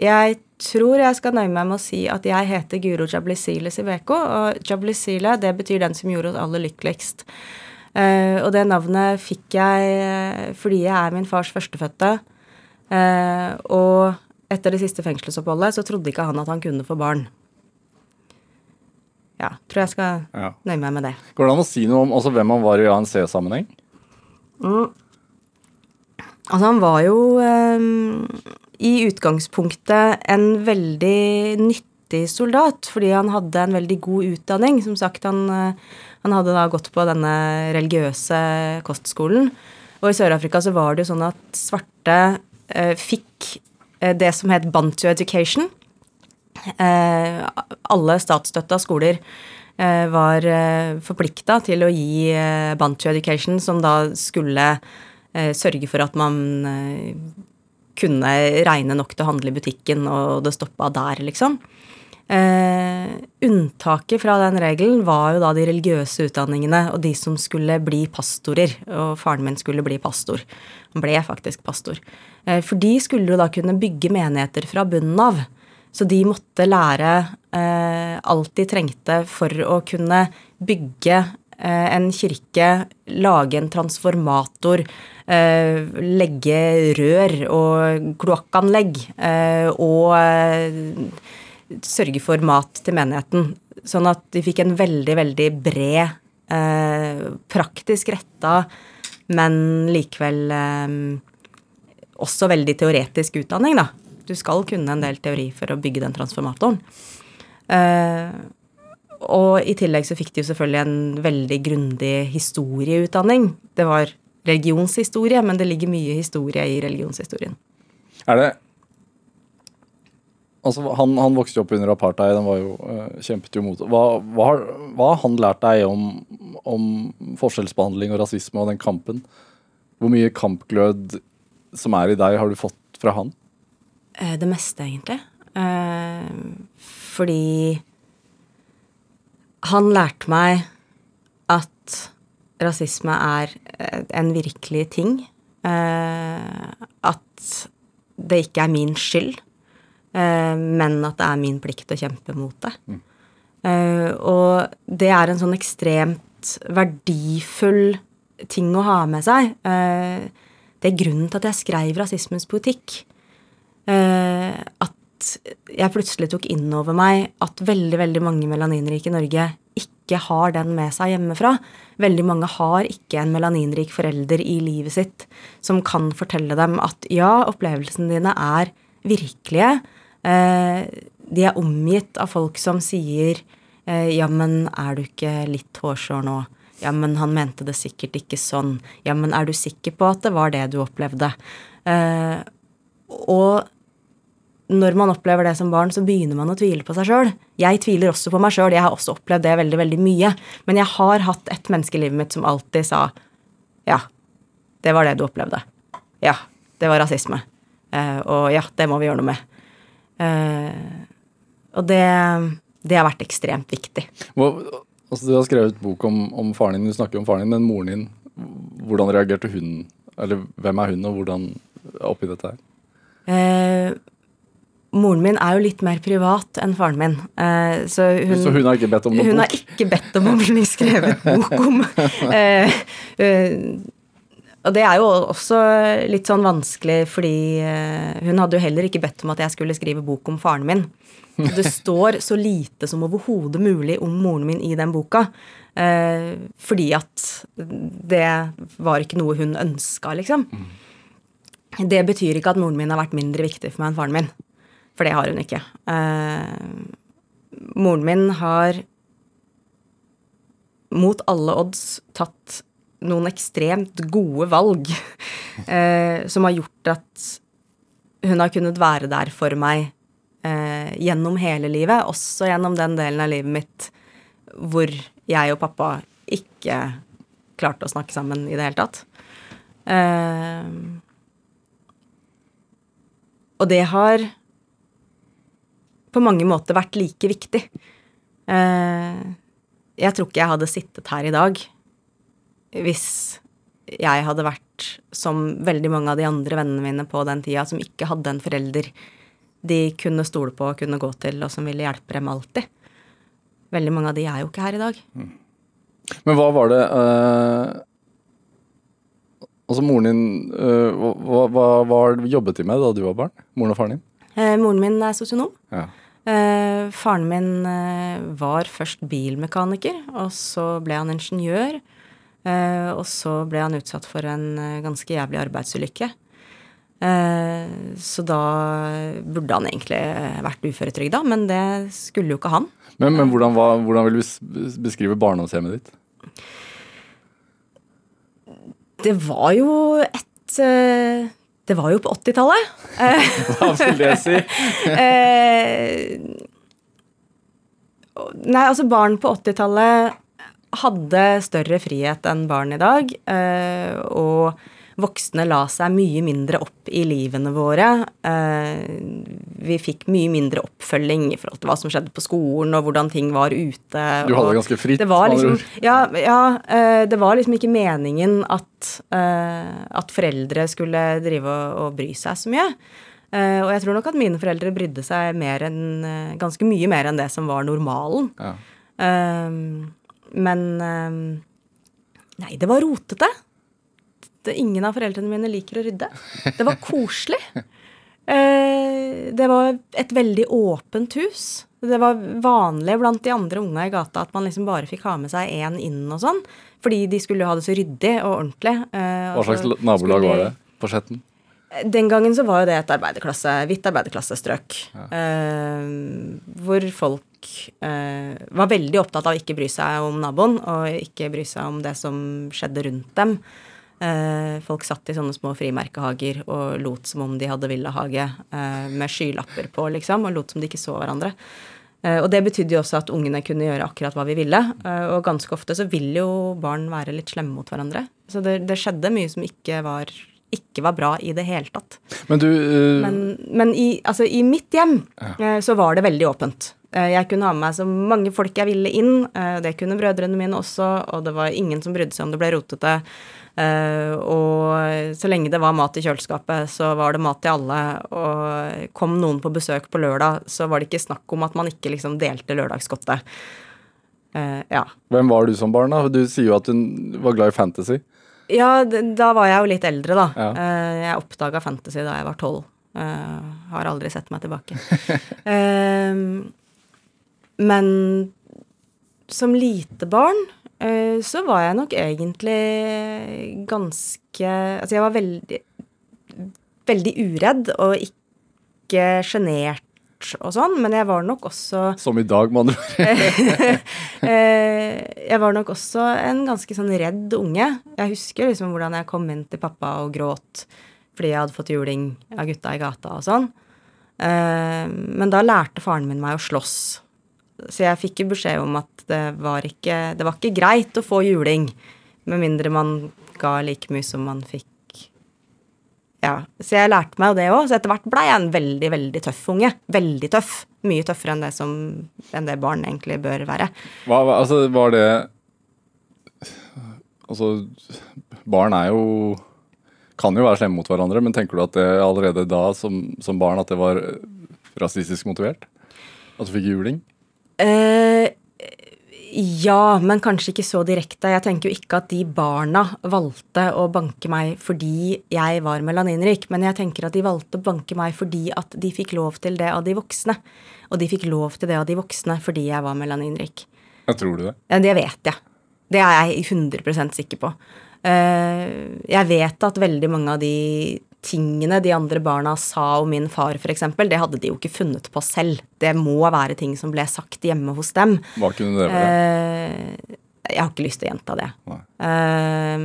jeg tror jeg skal nøye meg med å si at jeg heter Guro Jablisile Siveko, og Jablisile, det betyr den som gjorde oss aller lykkeligst. Uh, og det navnet fikk jeg eh, fordi jeg er min fars førstefødte. Uh, og etter det siste fengselsoppholdet så trodde ikke han at han kunne få barn. Ja, tror jeg skal Ja. nøye meg med det. Går det an å si noe om altså, hvem han var i ANC-sammenheng? Altså, han var jo eh, i utgangspunktet en veldig nyttig soldat, fordi han hadde en veldig god utdanning. Som sagt, han, eh, han hadde da gått på denne religiøse kostskolen. Og i Sør-Afrika så var det jo sånn at svarte eh, fikk eh, det som het Bantu education. Eh, alle statsstøtta skoler eh, var eh, forplikta til å gi eh, Bantu education, som da skulle eh, sørge for at man kunne regne nok til å handle i butikken, og det stoppa der, liksom. Eh, unntaket fra den regelen var jo da de religiøse utdanningene og de som skulle bli pastorer. Og faren min skulle bli pastor. Han ble faktisk pastor. Eh, for de skulle jo da kunne bygge menigheter fra bunnen av. Så de måtte lære eh, alt de trengte for å kunne bygge en kirke, lage en transformator, eh, legge rør og kloakkanlegg eh, og eh, sørge for mat til menigheten. Sånn at de fikk en veldig, veldig bred, eh, praktisk retta, men likevel eh, også veldig teoretisk utdanning, da. Du skal kunne en del teori for å bygge den transformatoren. Og i tillegg så fikk de jo selvfølgelig en veldig grundig historieutdanning. Det var religionshistorie, men det ligger mye historie i religionshistorien. Er det Altså, han, han vokste jo opp under apartheid, han var jo, eh, kjempet jo mot hva, hva, hva har han lært deg om, om forskjellsbehandling og rasisme og den kampen? Hvor mye kampglød som er i deg, har du fått fra han? Eh, Det meste, egentlig. Eh, fordi han lærte meg at rasisme er eh, en virkelig ting. Eh, at det ikke er min skyld, eh, men at det er min plikt å kjempe mot det. Mm. og det er en sånn ekstremt verdifull ting å ha med seg. Det er grunnen til at jeg skrev rasismens politikk. Eh, jeg plutselig tok inn over meg at veldig veldig mange melaninrike i Norge ikke har den med seg hjemmefra. Veldig mange har ikke en melaninrik forelder i livet sitt som kan fortelle dem at ja, opplevelsene dine er virkelige. Eh, de er omgitt av folk som sier eh, ja, men er du ikke litt hårsår nå? Ja, men han mente det sikkert ikke sånn. Ja, men er du sikker på at det var det du opplevde? Eh, og når man opplever det som barn, så begynner man å tvile på seg sjøl. Jeg tviler også på meg sjøl, jeg har også opplevd det veldig, veldig mye. Men jeg har hatt et menneske i livet mitt som alltid sa ja, det var det du opplevde. Ja, det var rasisme. Uh, og ja, det må vi gjøre noe med. Uh, og det, det har vært ekstremt viktig. Hva, altså, du har skrevet bok om, om faren din, du snakker om faren din, men moren din, hvordan reagerte hun? Eller hvem er hun, og hvordan oppi dette her? Eh, Moren min er jo litt mer privat enn faren min. eh, så, hun, Så hun har ikke bedt om noen hun har ikke bedt om å bli skrevet bok om. Eh, eh, og det er jo også litt sånn vanskelig, fordi hun hadde jo heller ikke bedt om at jeg skulle skrive bok om faren min. Det står så lite som overhodet mulig om moren min i den boka. fordi at det var ikke noe hun ønska, liksom. Det betyr ikke at moren min har vært mindre viktig for meg enn faren min. For det har hun ikke. Eh, moren min har mot alle odds tatt noen ekstremt gode valg eh, som har gjort at hun har kunnet være der for meg eh, gjennom hele livet, også gjennom den delen av livet mitt hvor jeg og pappa ikke klarte å snakke sammen i det hele tatt. Eh, og det har på mange måter vært like viktig. Eh, jeg tror ikke jeg hadde sittet her i dag hvis jeg hadde vært som veldig mange av de andre vennene mine på den tida, som ikke hadde en forelder de kunne stole på og kunne gå til, og som ville hjelpe dem alltid. Veldig mange av de er jo ikke her i dag. Men hva var det eh, Altså, moren din eh, hva, hva, hva jobbet de med da du var barn? Moren og faren din? Eh, moren min er sosionom. Ja. Eh, faren min eh, var først bilmekaniker, og så ble han ingeniør. Eh, og så ble han utsatt for en eh, ganske jævlig arbeidsulykke. Eh, så da burde han egentlig vært uføretrygda, men det skulle jo ikke han. Men, men hvordan, var, hvordan vil du bes- beskrive barndomshjemmet ditt? Det var jo et eh, Det var jo på 80-tallet. Eh, Hva vil det si? Eh, nei, altså barn på 80-tallet hadde større frihet enn barn i dag. eh, og voksne la seg mye mindre opp i livene våre. Eh, vi fikk mye mindre oppfølging i forhold til hva som skjedde på skolen, og hvordan ting var ute. Du hadde det ganske fritt, Det var liksom, ja, ja, eh, det var liksom ikke meningen at, eh, at foreldre skulle drive og, og bry seg så mye. Og jeg tror nok at mine foreldre brydde seg mer enn, ganske mye mer enn det som var normalen. Ja. Men Nei, det var rotete. Ingen av foreldrene mine liker å rydde. Det var koselig. Eh, det var et veldig åpent hus. Det var vanlig blant de andre unga i gata at man liksom bare fikk ha med seg én inn og sånn. Fordi de skulle ha det så ryddig og ordentlig. eh, Hva slags nabolag skulle var det på Skjetten? den gangen så var jo det et arbeiderklasse, hvitt arbeiderklassestrøk. Eh, hvor folk var veldig opptatt av å ikke bry seg om naboen, og ikke bry seg om det som skjedde rundt dem. Eh, folk satt i sånne små frimerkehager og lot som om de hadde villahage eh, med skylapper på, liksom, og lot som de ikke så hverandre. Eh, og det betydde jo også at ungene kunne gjøre akkurat hva vi ville. og ganske ofte så vil jo barn være litt slemme mot hverandre. Så det, det skjedde mye som ikke var, ikke var bra i det hele tatt. Men du eh, Men, men i, altså, i mitt hjem ja. så var det veldig åpent. Jeg kunne ha med meg så mange folk jeg ville inn. det kunne brødrene mine også, og det var ingen som brydde seg om det ble rotete. Eh, og så lenge det var mat i kjøleskapet, så var det mat til alle. Og kom noen på besøk på lørdag, så var det ikke snakk om at man ikke liksom delte lørdagsgodtet. Eh, ja. Hvem var du som barn? da? Du sier jo at du var glad i fantasy. Ja, da var jeg jo litt eldre, da. Ja. Eh, Jeg oppdaga fantasy da jeg var tolv. Har aldri sett meg tilbake. Men som lite barn så var jeg nok egentlig ganske Altså, jeg var veldig veldig uredd og ikke sjenert og sånn, men jeg var nok også Som i dag, med andre ord. Eh, jeg var nok også en ganske sånn redd unge. Jeg husker liksom hvordan jeg kom inn til pappa og gråt fordi jeg hadde fått juling av gutta i gata og sånn. Eh, men da lærte faren min meg å slåss. Så jeg fikk jo beskjed om at det var ikke, det var ikke greit å få juling. Med mindre man ga like mye som man fikk. Ja, Så jeg lærte meg jo det òg. Så etter hvert blei jeg en veldig, veldig tøff unge. Veldig tøff. Mye tøffere enn det, som, enn det barn egentlig bør være. Hva, altså, var det Altså, barn er jo Kan jo være slemme mot hverandre, men tenker du at det allerede da, som, som barn, at det var rasistisk motivert? At du fikk juling? Eh, ja, men kanskje ikke så direkte. Jeg tenker jo ikke at de barna valgte å banke meg fordi jeg var melaninrik, men jeg tenker at de valgte å banke meg fordi at de fikk lov til det av de voksne. Og de fikk lov til det av de voksne fordi jeg var melaninrik. Jeg tror du det? Ja, det vet jeg. Det er jeg 100% sikker på. Eh, jeg vet at veldig mange av de tingene de andre barna sa om min far, f.eks., det hadde de jo ikke funnet på selv. Det må være ting som ble sagt hjemme hos dem. Hva kunne det være? Eh, jeg har ikke lyst til å gjenta det. Eh,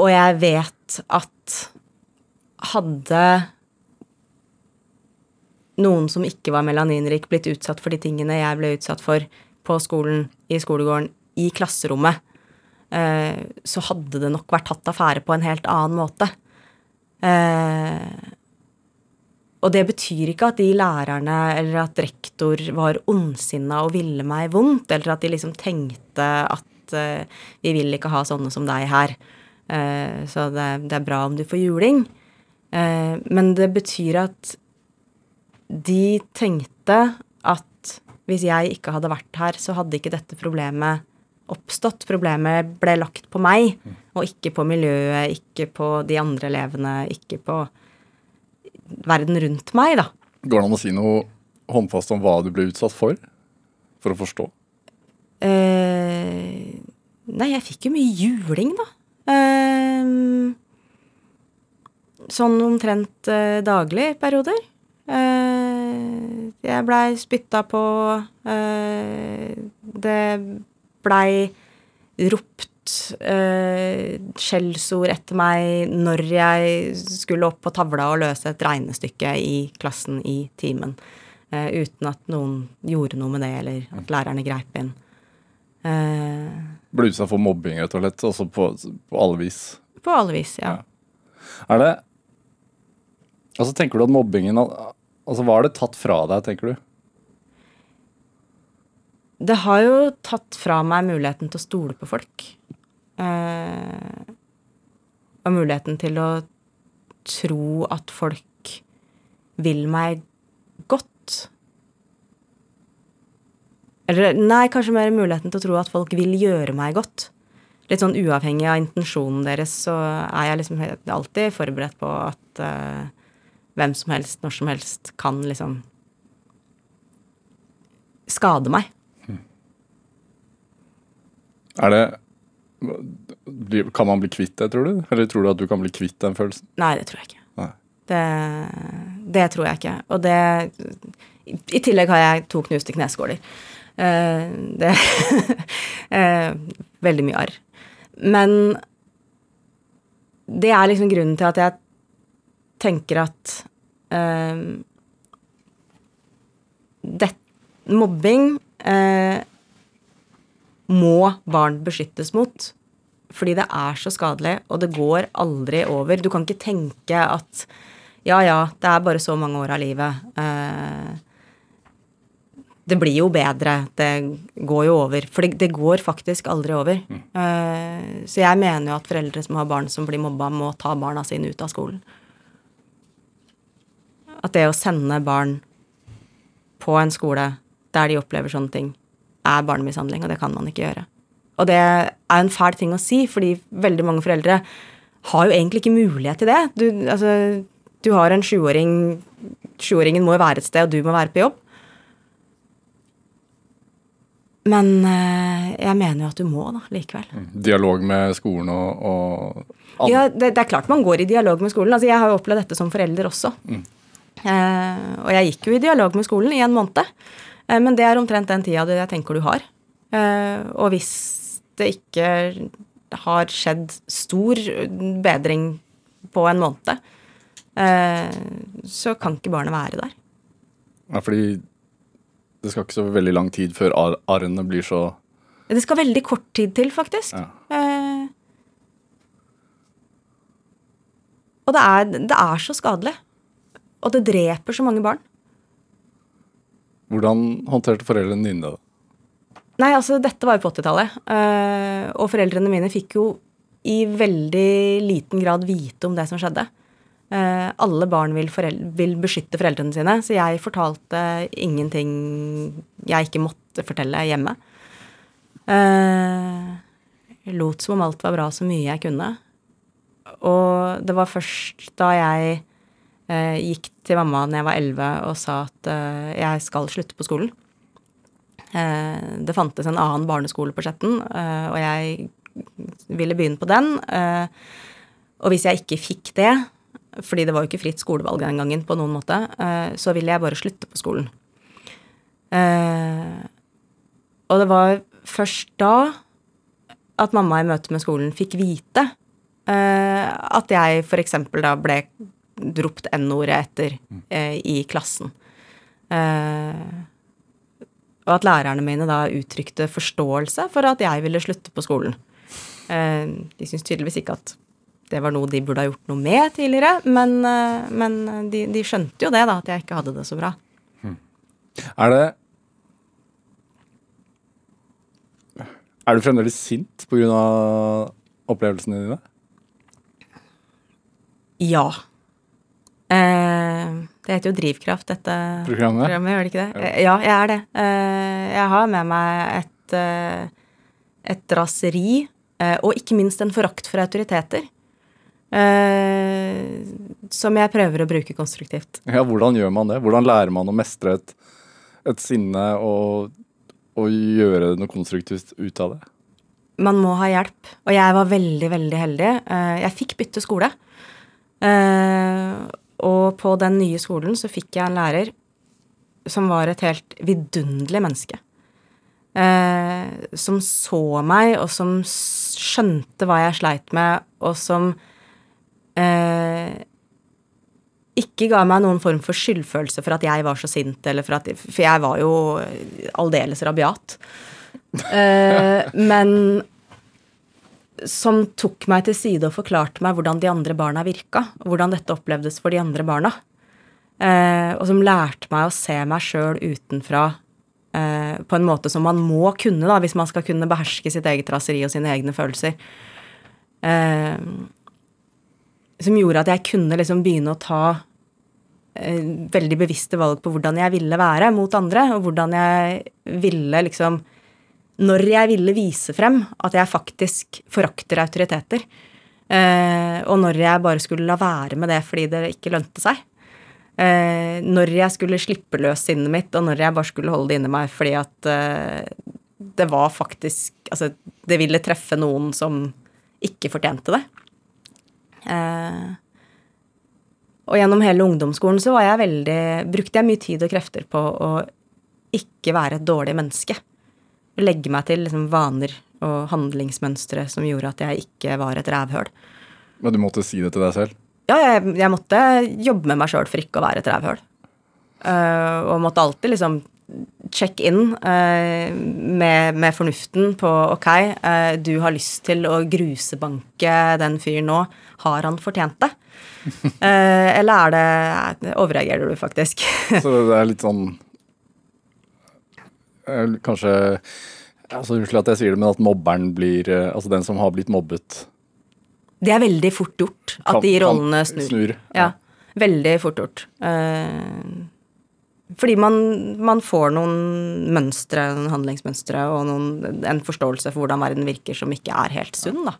og jeg vet at hadde noen som ikke var melaninrik, blitt utsatt for de tingene jeg ble utsatt for på skolen, i skolegården, i klasserommet, så hadde det nok vært tatt affære på en helt annen måte. Eh, og det betyr ikke at de lærerne eller at rektor var ondsinna og ville meg vondt, eller at de liksom tenkte at eh, vi vil ikke ha sånne som deg her, eh, så det, er bra om du får juling. Eh, men det betyr at de tenkte at hvis jeg ikke hadde vært her, så hadde ikke dette problemet oppstått. Problemet ble lagt på meg, og ikke på miljøet, ikke på de andre elevene, ikke på verden rundt meg, da. Går det an å si noe håndfast om hva du ble utsatt for? For å forstå? Uh, nei, jeg fikk jo mye juling, da. Uh, sånn omtrent uh, daglig perioder. Jeg blei spytta på. det blei ropt eh, skjellsord etter meg når jeg skulle opp på tavla og løse et regnestykke i klassen i timen. eh, uten at noen gjorde noe med det, eller at lærerne greip inn. Eh, Ble utsatt for mobbing, rett og slett? Altså på, på alle vis? på alle vis, ja. Er det Altså, tenker du at mobbingen Altså, hva er det tatt fra deg, tenker du? Det har jo tatt fra meg muligheten til å stole på folk. Eh, og muligheten til å tro at folk vil meg godt. Eller nei, kanskje mer muligheten til å tro at folk vil gjøre meg godt. Litt sånn uavhengig av intensjonen deres, så er jeg liksom alltid forberedt på at eh, hvem som helst, når som helst, kan liksom skade meg. Er det Kan man bli kvitt det, tror du? Eller tror du at du kan bli kvitt den følelsen? Nei, det tror jeg ikke. Det, det tror jeg ikke. Og det I i tillegg har jeg to knuste kneskåler. Uh, det uh, Veldig mye arr. Men det er liksom grunnen til at jeg tenker at uh, det, Mobbing eh, må barn beskyttes mot. Fordi det er så skadelig, og det går aldri over. Du kan ikke tenke at ja, ja, det er bare så mange år av livet. Eh, det blir jo bedre. Det går jo over. For det, det går faktisk aldri over. Eh, så jeg mener jo at foreldre som har barn som blir mobba, må ta barna sine ut av skolen. At det å sende barn på en skole der de opplever sånne ting, er barnemishandling, og det kan man ikke gjøre. Og det er en fæl ting å si, fordi veldig mange foreldre har jo egentlig ikke mulighet til det. Du, altså, du har en sjuåring Sjuåringen må jo være et sted, og du må være på jobb. Men eh, jeg mener jo at du må, da, likevel. Dialog med skolen og, og Ja, det, det er klart man går i dialog med skolen. Altså, jeg har jo opplevd dette som forelder også. Eh, og jeg gikk jo i dialog med skolen i en måned. Eh, men det er omtrent den tida du- jeg tenker du har. Eh, og hvis det ikke har skjedd stor bedring på en måned, eh, så kan ikke barnet være der. ja, Fordi det skal ikke så veldig lang tid før ar arrene blir så Det skal veldig kort tid til, faktisk. Ja. Og det er, det er så skadelig. Og det dreper så mange barn. Hvordan håndterte foreldrene dine det? Nei, altså, dette var jo på 80-tallet. eh, og foreldrene mine fikk jo i veldig liten grad vite om det som skjedde. Eh, alle barn vil, vil beskytte foreldrene sine, så jeg fortalte ingenting jeg ikke måtte fortelle hjemme. Eh, jeg lot som om alt var bra så mye jeg kunne. Og det var først da jeg eh, gikk til mamma når jeg var elleve og sa at eh, jeg skal slutte på skolen. Eh, det fantes en annen barneskole på Skjetten, eh, og jeg ville begynne på den. Eh, og hvis jeg ikke fikk det, fordi det var jo ikke fritt skolevalg den gangen på noen måte, eh, så ville jeg bare slutte på skolen. Eh, og det var først da at mamma i møte med skolen fikk vite eh, at jeg f.eks. da ble ropt N-ordet etter eh, i klassen. Eh, og at lærerne mine da uttrykte forståelse for at jeg ville slutte på skolen. Eh, de syntes tydeligvis ikke at det var noe de burde ha gjort noe med tidligere, men, eh, men de, de skjønte jo det, da, at jeg ikke hadde det så bra. Er det Er du fremdeles sint pga. opplevelsene dine? Ja. Eh, det heter jo Drivkraft, dette Programmet? programmet, gjør det ikke det? Ja, jeg er det. Eh, jeg har med meg et, eh, et raseri, og ikke minst en forakt for autoriteter. Eh, som jeg prøver å bruke konstruktivt. Ja, hvordan gjør man det? Hvordan lærer man å mestre et, et sinne og, og gjøre noe konstruktivt ut av det? Man må ha hjelp. Og jeg var veldig, veldig heldig. Eh, Jeg fikk bytte skole. Eh, Og på den nye skolen så fikk jeg en lærer som var et helt vidunderlig menneske. Eh, Som så meg, og som skjønte hva jeg sleit med, og som eh, ikke ga meg noen form for skyldfølelse for at jeg var så sint, eller for at For jeg var jo aldeles rabiat. Eh, men som tok meg til side og forklarte meg hvordan de andre barna virka. Hvordan dette opplevdes for de andre barna. Eh, og som lærte meg å se meg sjøl utenfra eh, på en måte som man må kunne da, hvis man skal kunne beherske sitt eget raseri og sine egne følelser. Eh, som gjorde at jeg kunne liksom begynne å ta eh, veldig bevisste valg på hvordan jeg ville være mot andre, og hvordan jeg ville liksom Når jeg ville vise frem at jeg faktisk forakter autoriteter, eh, og når jeg bare skulle la være med det fordi det ikke lønte seg. Eh, når jeg skulle slippe løs sinnet mitt, og når jeg bare skulle holde det inni meg fordi at eh, det var faktisk Altså, det ville treffe noen som ikke fortjente det. Og gjennom hele ungdomsskolen så var jeg veldig, brukte jeg mye tid og krefter på å ikke være et dårlig menneske. Legge meg til liksom vaner og handlingsmønstre som gjorde at jeg ikke var et rævhøl. Men du måtte si det til deg selv? Ja, jeg, jeg måtte jobbe med meg sjøl for ikke å være et rævhøl. Uh, og måtte alltid liksom check in uh, med, med fornuften på ok, uh, du har lyst til å grusebanke den fyren nå. Har han fortjent det? Eller er det Overreagerer du faktisk? Så det er litt sånn Kanskje altså Unnskyld at jeg sier det, men at mobberen blir eh, Altså den som har blitt mobbet Det er veldig fort gjort at kan- de rollene snur. snur. Ja, veldig fort gjort. Eh, fordi man, man får noen mønstre, noen handlingsmønstre og noen, en forståelse for hvordan verden virker som ikke er helt sunn, da.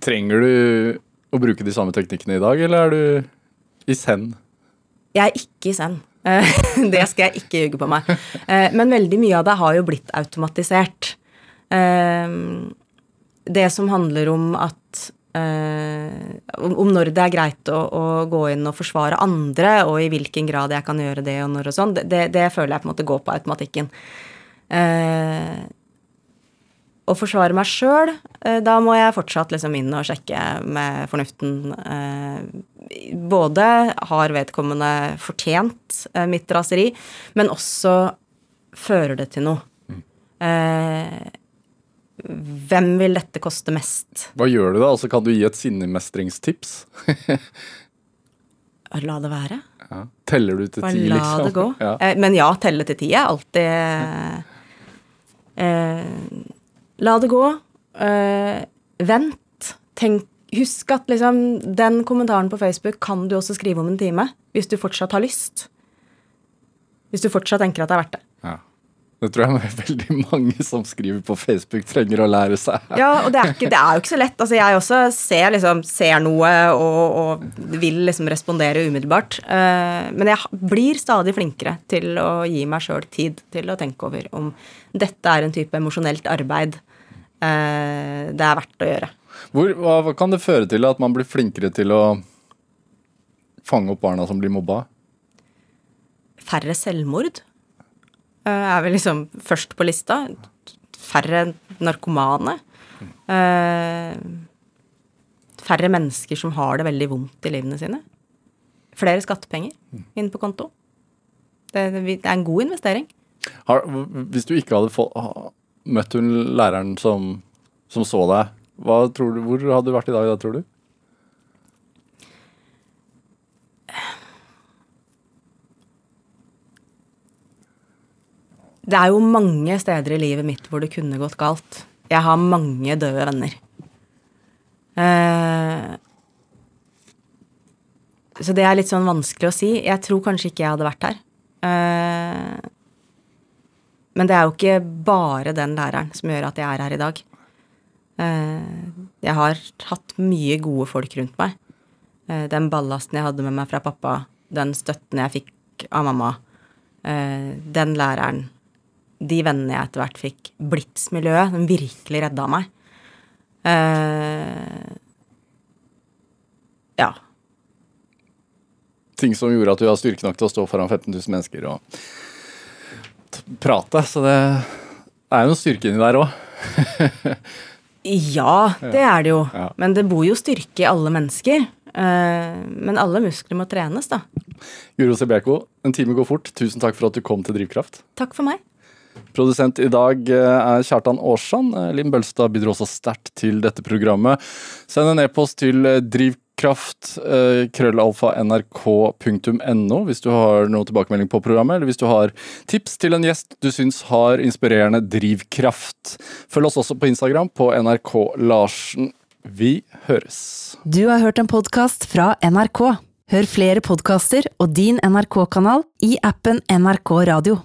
Trenger du å bruke de samme teknikkene i dag, eller er du i send? Jeg er ikke i zen. Eh, det skal jeg ikke ljuge på meg. Eh, Men veldig mye av det har jo blitt automatisert. Eh, Det som handler om at om når det er greit å, gå inn og forsvare andre, og i hvilken grad jeg kan gjøre det og når og sånn, det, det føler jeg på en måte går på automatikken. Eh, å forsvare meg sjøl, da må jeg fortsatt liksom inn og sjekke med fornuften. Eh, både har vedkommende fortjent eh, mitt raseri, men også fører det til noe. Mm. hvem vil dette koste mest? Hva gjør du da? Altså, kan du gi et sinnemestringstips? La det være. Ja. Teller du til Bare ti, la liksom? det gå. Ja. Eh, men ja, telle til ti er alltid eh, La det gå. Eh, vent. Tenk. husk at liksom, den kommentaren på Facebook kan du også skrive om en time. Hvis du fortsatt har lyst. Hvis du fortsatt tenker at det er verdt det. Ja. Det tror jeg veldig mange som skriver på Facebook, trenger å lære seg. Ja, og det er, ikke, det er jo ikke så lett. Altså, jeg også ser, liksom, ser noe og, og vil liksom respondere umiddelbart. Uh, men jeg blir stadig flinkere til å gi meg sjøl tid til å tenke over om dette er en type emosjonelt arbeid uh, det er verdt å gjøre. Hvor, hva, kan det føre til at man blir flinkere til å fange opp barna som blir mobba? Færre selvmord er vel liksom først på lista. Færre narkomane. Eh, færre mennesker som har det veldig vondt i livene sine. Flere skattepenger inn på konto. Det, det er en god investering. Har, hvis du ikke hadde få, møtt hun læreren som, som så deg, du, hvor hadde du vært i dag, da, tror du? Det er jo mange steder i livet mitt hvor det kunne gått galt. Jeg har mange døde venner. Eh, så det er litt sånn vanskelig å si. Jeg tror kanskje ikke jeg hadde vært her. Eh, men det er jo ikke bare den læreren som gjør at jeg er her i dag. Eh, jeg har hatt mye gode folk rundt meg. Eh, den ballasten jeg hadde med meg fra pappa, den støtten jeg fikk av mamma, eh, den læreren, de vennene jeg etter hvert fikk, Blitz-miljøet, den virkelig redda meg. Uh, ja. Ting som gjorde at du har styrke nok til å stå foran 15 000 mennesker og prate. Så det er jo noe styrke inni der òg. Ja, det er det jo. Ja. Men det bor jo styrke i alle mennesker. Eh, men alle muskler må trenes, da. Guro Sebeko, en time går fort. Tusen takk for at du kom til Drivkraft. Takk for meg. Produsent i dag eh, er Kjartan Aarsand. Eh, Linn Bølstad bidro også sterkt til dette programmet. Send en e-post til drivkraftkrøllalfa.nrk.no eh, hvis du har noe tilbakemelding på programmet, eller hvis du har tips til en gjest du syns har inspirerende drivkraft. Følg oss også på Instagram på NRK Larsen. Vi høres. Du har hørt en podkast fra NRK. Hør flere podkaster og din NRK-kanal i appen NRK Radio.